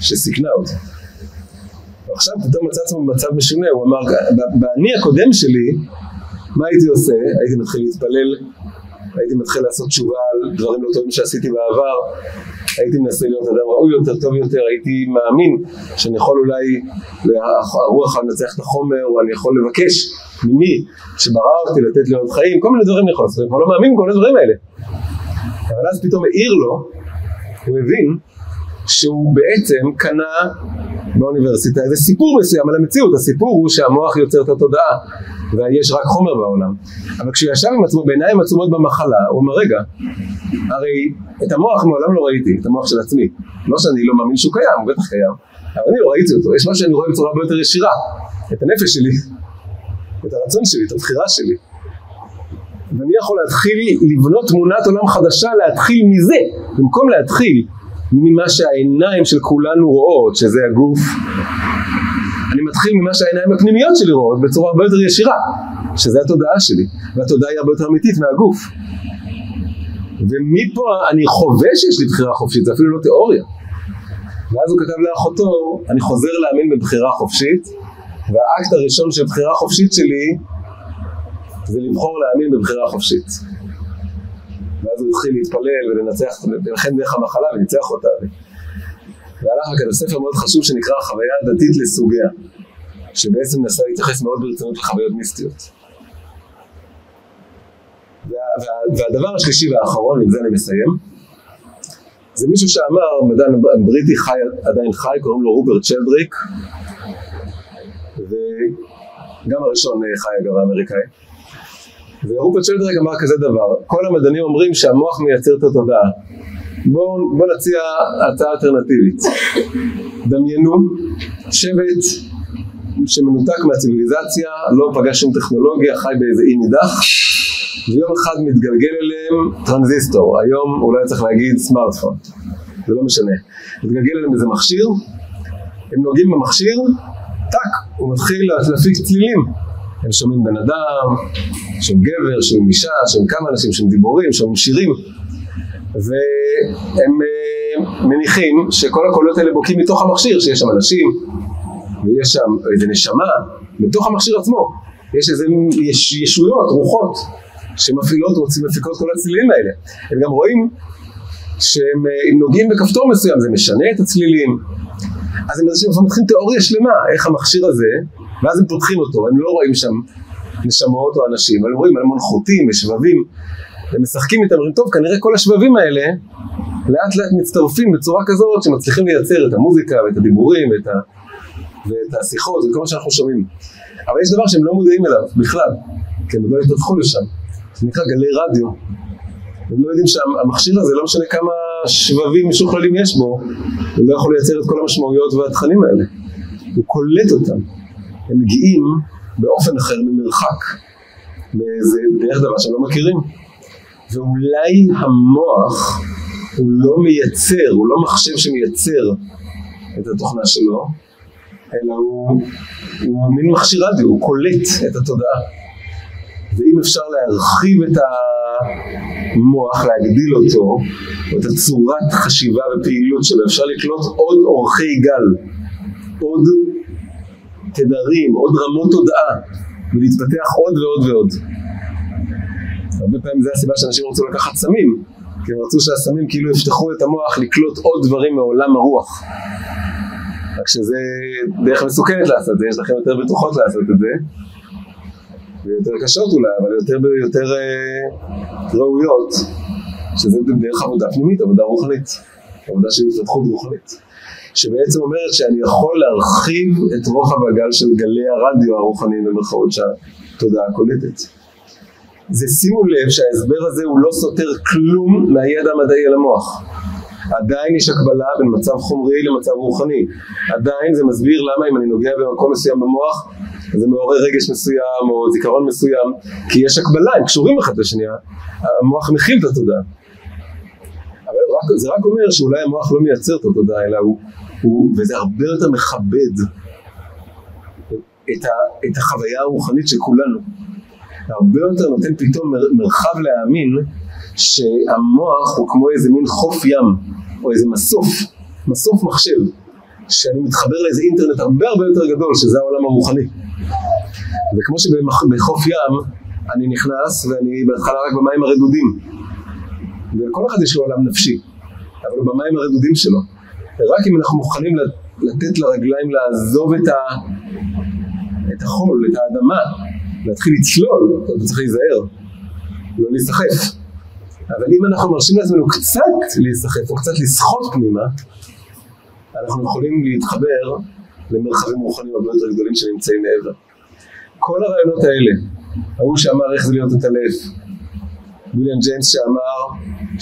שסיכנה אותו. ועכשיו פתאום מצא עצמו במצב משונה, הוא אמר, באני הקודם שלי, מה הייתי עושה? הייתי מתחיל להתפלל, הייתי מתחיל לעשות תשובה על דברים לא טובים שעשיתי בעבר, הייתי מנסה להיות אדם ראוי יותר, טוב יותר, הייתי מאמין שאני יכול אולי, הרוח לנצח את החומר, או אני יכול לבקש ממי שברא אותי לתת לי עוד חיים, כל מיני דברים אני יכול לעשות, אני כבר לא מאמין בכל הדברים האלה. אבל אז פתאום העיר לו, הוא הבין שהוא בעצם קנה באוניברסיטה איזה סיפור מסוים על המציאות, הסיפור הוא שהמוח יוצר את התודעה ויש רק חומר בעולם. אבל כשהוא ישב עם עצמו בעיניים עצומות במחלה, הוא אומר רגע, הרי את המוח מעולם לא ראיתי, את המוח של עצמי. לא שאני לא מאמין שהוא קיים, הוא בטח קיים, אבל אני לא ראיתי אותו, יש משהו שאני רואה בצורה הרבה יותר ישירה, את הנפש שלי, את הרצון שלי, את הבחירה שלי. ואני יכול להתחיל לבנות תמונת עולם חדשה, להתחיל מזה, במקום להתחיל ממה שהעיניים של כולנו רואות, שזה הגוף, אני מתחיל ממה שהעיניים הפנימיות שלי רואות בצורה הרבה יותר ישירה, שזה התודעה שלי, והתודעה היא הרבה יותר אמיתית מהגוף. ומפה אני חווה שיש לי בחירה חופשית, זה אפילו לא תיאוריה. ואז הוא כתב לאחותו, אני חוזר להאמין בבחירה חופשית, והאקט הראשון של בחירה חופשית שלי זה לבחור להאמין בבחירה חופשית. ואז הוא התחיל להתפלל ולנצח, ולכן דרך המחלה וניצח אותה. והלך וכתב ספר מאוד חשוב שנקרא החוויה הדתית לסוגיה, שבעצם מנסה להתייחס מאוד ברצינות לחוויות מיסטיות. וה, וה, והדבר השלישי והאחרון, עם זה אני מסיים, זה מישהו שאמר, מדען בריטי חי, עדיין חי, קוראים לו רוברט שלדריק, וגם הראשון חי אגב האמריקאי. ורוברט שלדריק אמר כזה דבר, כל המדענים אומרים שהמוח מייצר את התודעה. בואו בוא נציע הצעה אלטרנטיבית. דמיינו שבט שמנותק מהציוויליזציה, לא פגש שום טכנולוגיה, חי באיזה אי נידח, ויום אחד מתגלגל אליהם טרנזיסטור, היום אולי צריך להגיד סמארטפון, זה לא משנה. מתגלגל אליהם איזה מכשיר, הם נוגעים במכשיר, טאק, הוא מתחיל להפיק צלילים. הם שומעים בן אדם, שומעים גבר, שומעים אישה, שומעים כמה אנשים, שומעים דיבורים, שומעים שירים, והם uh, מניחים שכל הקולות האלה בוקעים מתוך המכשיר, שיש שם אנשים, ויש שם איזה נשמה, בתוך המכשיר עצמו, יש איזה יש ישויות, רוחות, שמפעילות, רוצים מפיקות כל הצלילים האלה. הם גם רואים שהם uh, נוגעים בכפתור מסוים, זה משנה את הצלילים. אז הם אנשים מתחילים תיאוריה שלמה, איך המכשיר הזה, ואז הם פותחים אותו, הם לא רואים שם נשמות או אנשים, אבל רואים המון חוטים ושבבים, הם משחקים איתם, אומרים, טוב, כנראה כל השבבים האלה לאט לאט מצטרפים בצורה כזאת שמצליחים לייצר את המוזיקה ואת הדיבורים ואת, ה... ואת השיחות וכל מה שאנחנו שומעים. אבל יש דבר שהם לא מודעים אליו בכלל, כי הם לא התפתחו לשם, זה נקרא גלי רדיו. הם לא יודעים שהמכשיר הזה, לא משנה כמה שבבים משוכללים יש בו, הוא לא יכול לייצר את כל המשמעויות והתכנים האלה. הוא קולט אותם. הם מגיעים באופן אחר ממרחק, מאיזה דרך דבר שהם לא מכירים. ואולי המוח הוא לא מייצר, הוא לא מחשב שמייצר את התוכנה שלו, אלא הוא, הוא מין מכשיר רדיו, הוא קולט את התודעה. ואם אפשר להרחיב את המוח, להגדיל אותו, או את הצורת חשיבה ופעילות שלו, אפשר לקלוט עוד אורכי גל, עוד תדרים, עוד רמות תודעה, ולהתפתח עוד ועוד ועוד. הרבה פעמים זה הסיבה שאנשים רצו לקחת סמים, כי הם רצו שהסמים כאילו יפתחו את המוח לקלוט עוד דברים מעולם הרוח. רק שזה דרך מסוכנת לעשות את זה, יש לכם יותר בטוחות לעשות את זה, ויותר קשות אולי, אבל יותר, יותר אה, ראויות, שזה דרך עבודה פנימית, עבודה רוחנית, עבודה של התפתחות רוחנית. שבעצם אומרת שאני יכול להרחיב את רוחב הגל של גלי הרדיו הרוחניים במרכאות שהתודעה קולטת. זה שימו לב שההסבר הזה הוא לא סותר כלום מהידע המדעי על המוח. עדיין יש הקבלה בין מצב חומרי למצב רוחני. עדיין זה מסביר למה אם אני נוגע במקום מסוים במוח, זה מעורר רגש מסוים או זיכרון מסוים, כי יש הקבלה, הם קשורים אחד לשנייה, המוח מכיל את התודעה. אבל רק, זה רק אומר שאולי המוח לא מייצר את התודעה, אלא הוא, הוא וזה הרבה יותר מכבד את, ה, את החוויה הרוחנית של כולנו. הרבה יותר נותן פתאום מרחב להאמין שהמוח הוא כמו איזה מין חוף ים, או איזה מסוף, מסוף מחשב, שאני מתחבר לאיזה אינטרנט הרבה הרבה יותר גדול, שזה העולם הרוחני. וכמו שבחוף ים אני נכנס ואני בהתחלה רק במים הרדודים, ולכל אחד יש לו עולם נפשי, אבל הוא במים הרדודים שלו. ורק אם אנחנו מוכנים לתת לרגליים לעזוב את, ה... את החול, את האדמה, להתחיל לצלול, אתה צריך להיזהר, לא להיסחף. אבל אם אנחנו מרשים לעצמנו קצת להיסחף או קצת לסחוט פנימה, אנחנו יכולים להתחבר למרחבים רוחניים הרבה יותר גדולים שנמצאים מעבר. כל הרעיונות האלה, ההוא שאמר איך זה להיות עטלף, ויליאם ג'יימס שאמר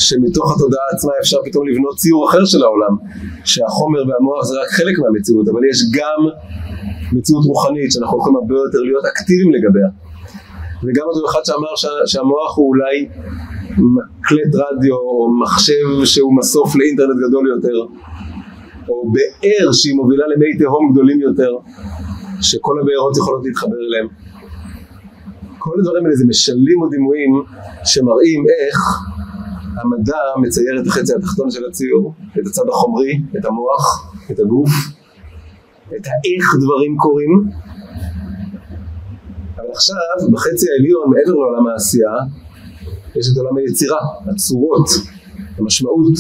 שמתוך התודעה עצמה אפשר פתאום לבנות ציור אחר של העולם, שהחומר והמוח זה רק חלק מהמציאות, אבל יש גם מציאות רוחנית שאנחנו יכולים הרבה יותר להיות אקטיביים לגביה. וגם אותו אחד שאמר שה, שהמוח הוא אולי מקלט רדיו או מחשב שהוא מסוף לאינטרנט גדול יותר, או באר שהיא מובילה למי תהום גדולים יותר, שכל הבארות יכולות להתחבר אליהם. כל הדברים האלה זה משלים או דימויים שמראים איך המדע מצייר את החצי התחתון של הציור, את הצד החומרי, את המוח, את הגוף, את האיך דברים קורים. אבל עכשיו, בחצי העליון, מעבר לעולם העשייה, יש את עולם היצירה, הצורות, המשמעות,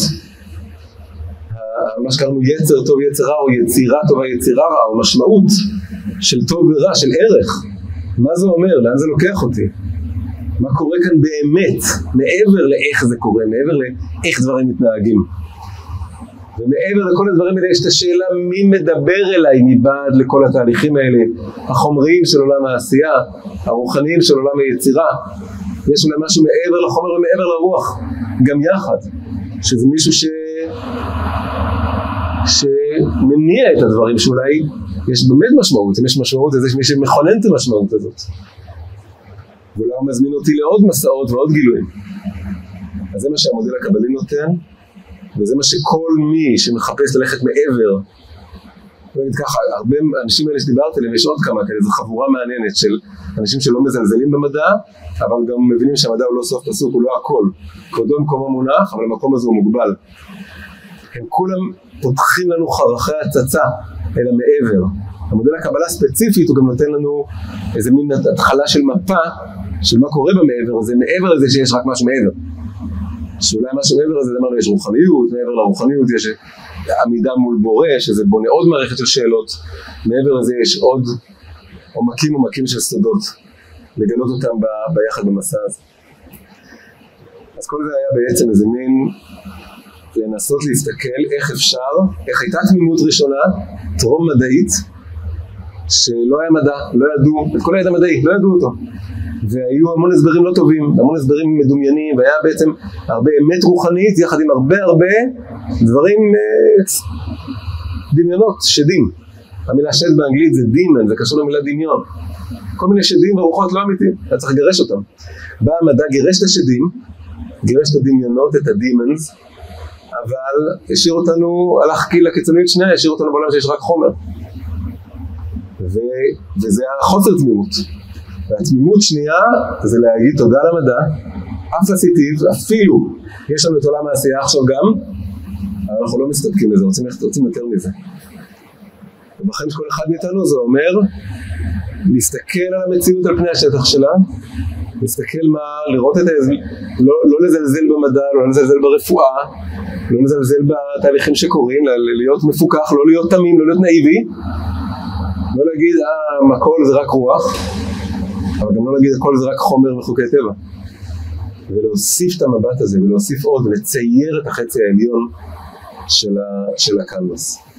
מה שקראנו יצר טוב יצר רע, או יצירה טובה יצירה רע, או משמעות של טוב ורע, של ערך. מה זה אומר? לאן זה לוקח אותי? מה קורה כאן באמת, מעבר לאיך זה קורה, מעבר לאיך דברים מתנהגים. ומעבר לכל הדברים האלה יש את השאלה מי מדבר אליי מבעד לכל התהליכים האלה, החומריים של עולם העשייה, הרוחניים של עולם היצירה. יש אולי משהו מעבר לחומר ומעבר לרוח, גם יחד, שזה מישהו ש... שמניע את הדברים שאולי יש באמת משמעות, אם יש משמעות אז יש מי שמכונן את המשמעות הזאת. ואולי הוא מזמין אותי לעוד מסעות ועוד גילויים. אז זה מה שהמודל הקבלי נותן, וזה מה שכל מי שמחפש ללכת מעבר, נגיד ככה, הרבה אנשים האלה שדיברתי עליהם, יש עוד כמה כאלה, זו חבורה מעניינת של אנשים שלא מזלזלים במדע, אבל גם מבינים שהמדע הוא לא סוף פסוק, הוא לא הכל. כבודו במקומו מונח, אבל המקום הזה הוא מוגבל. הם כולם פותחים לנו חרכי הצצה אל המעבר. המודל הקבלה ספציפית הוא גם נותן לנו איזה מין התחלה של מפה של מה קורה במעבר הזה, מעבר לזה שיש רק משהו מעבר. שאולי משהו מעבר לזה, אמרנו, יש רוחניות, מעבר לרוחניות יש עמידה מול בורא, שזה בונה עוד מערכת של שאלות, מעבר לזה יש עוד עומקים עומקים של סודות, לגלות אותם ב, ביחד במסע הזה. אז כל זה היה בעצם איזה מין לנסות להסתכל איך אפשר, איך הייתה תמימות ראשונה, טרום מדעית, שלא היה מדע, לא ידעו, את כל הידע המדעי, לא ידעו אותו. והיו המון הסברים לא טובים, המון הסברים מדומיינים, והיה בעצם הרבה אמת רוחנית יחד עם הרבה הרבה דברים, אה, דמיונות, שדים. המילה שד באנגלית זה דימן, זה קשור למילה דמיון. כל מיני שדים ורוחות לא אמיתיים, היה צריך לגרש אותם. בא המדע, גירש את השדים, גירש את הדמיונות, את הדימנס, אבל השאיר אותנו, הלך כאילו לקיצוניות שנייה, השאיר אותנו בעולם שיש רק חומר. ו, וזה החוסר תמימות. והתמימות שנייה זה להגיד תודה למדע, אף עשיתיו, אפילו יש לנו את עולם העשייה עכשיו גם, אבל אנחנו לא מסתפקים בזה, רוצים, רוצים יותר מזה. של כל אחד מאיתנו זה אומר להסתכל על המציאות על פני השטח שלה, להסתכל מה, לראות את ה... לא, לא לזלזל במדע, לא לזלזל ברפואה, לא לזלזל בתהליכים שקורים, להיות מפוקח, לא להיות תמים, לא להיות נאיבי, לא להגיד, אה, הכל זה רק רוח, אבל גם לא להגיד הכל זה רק חומר וחוקי טבע. ולהוסיף את המבט הזה, ולהוסיף עוד, ולצייר את החצי העליון של, ה, של הקנבס.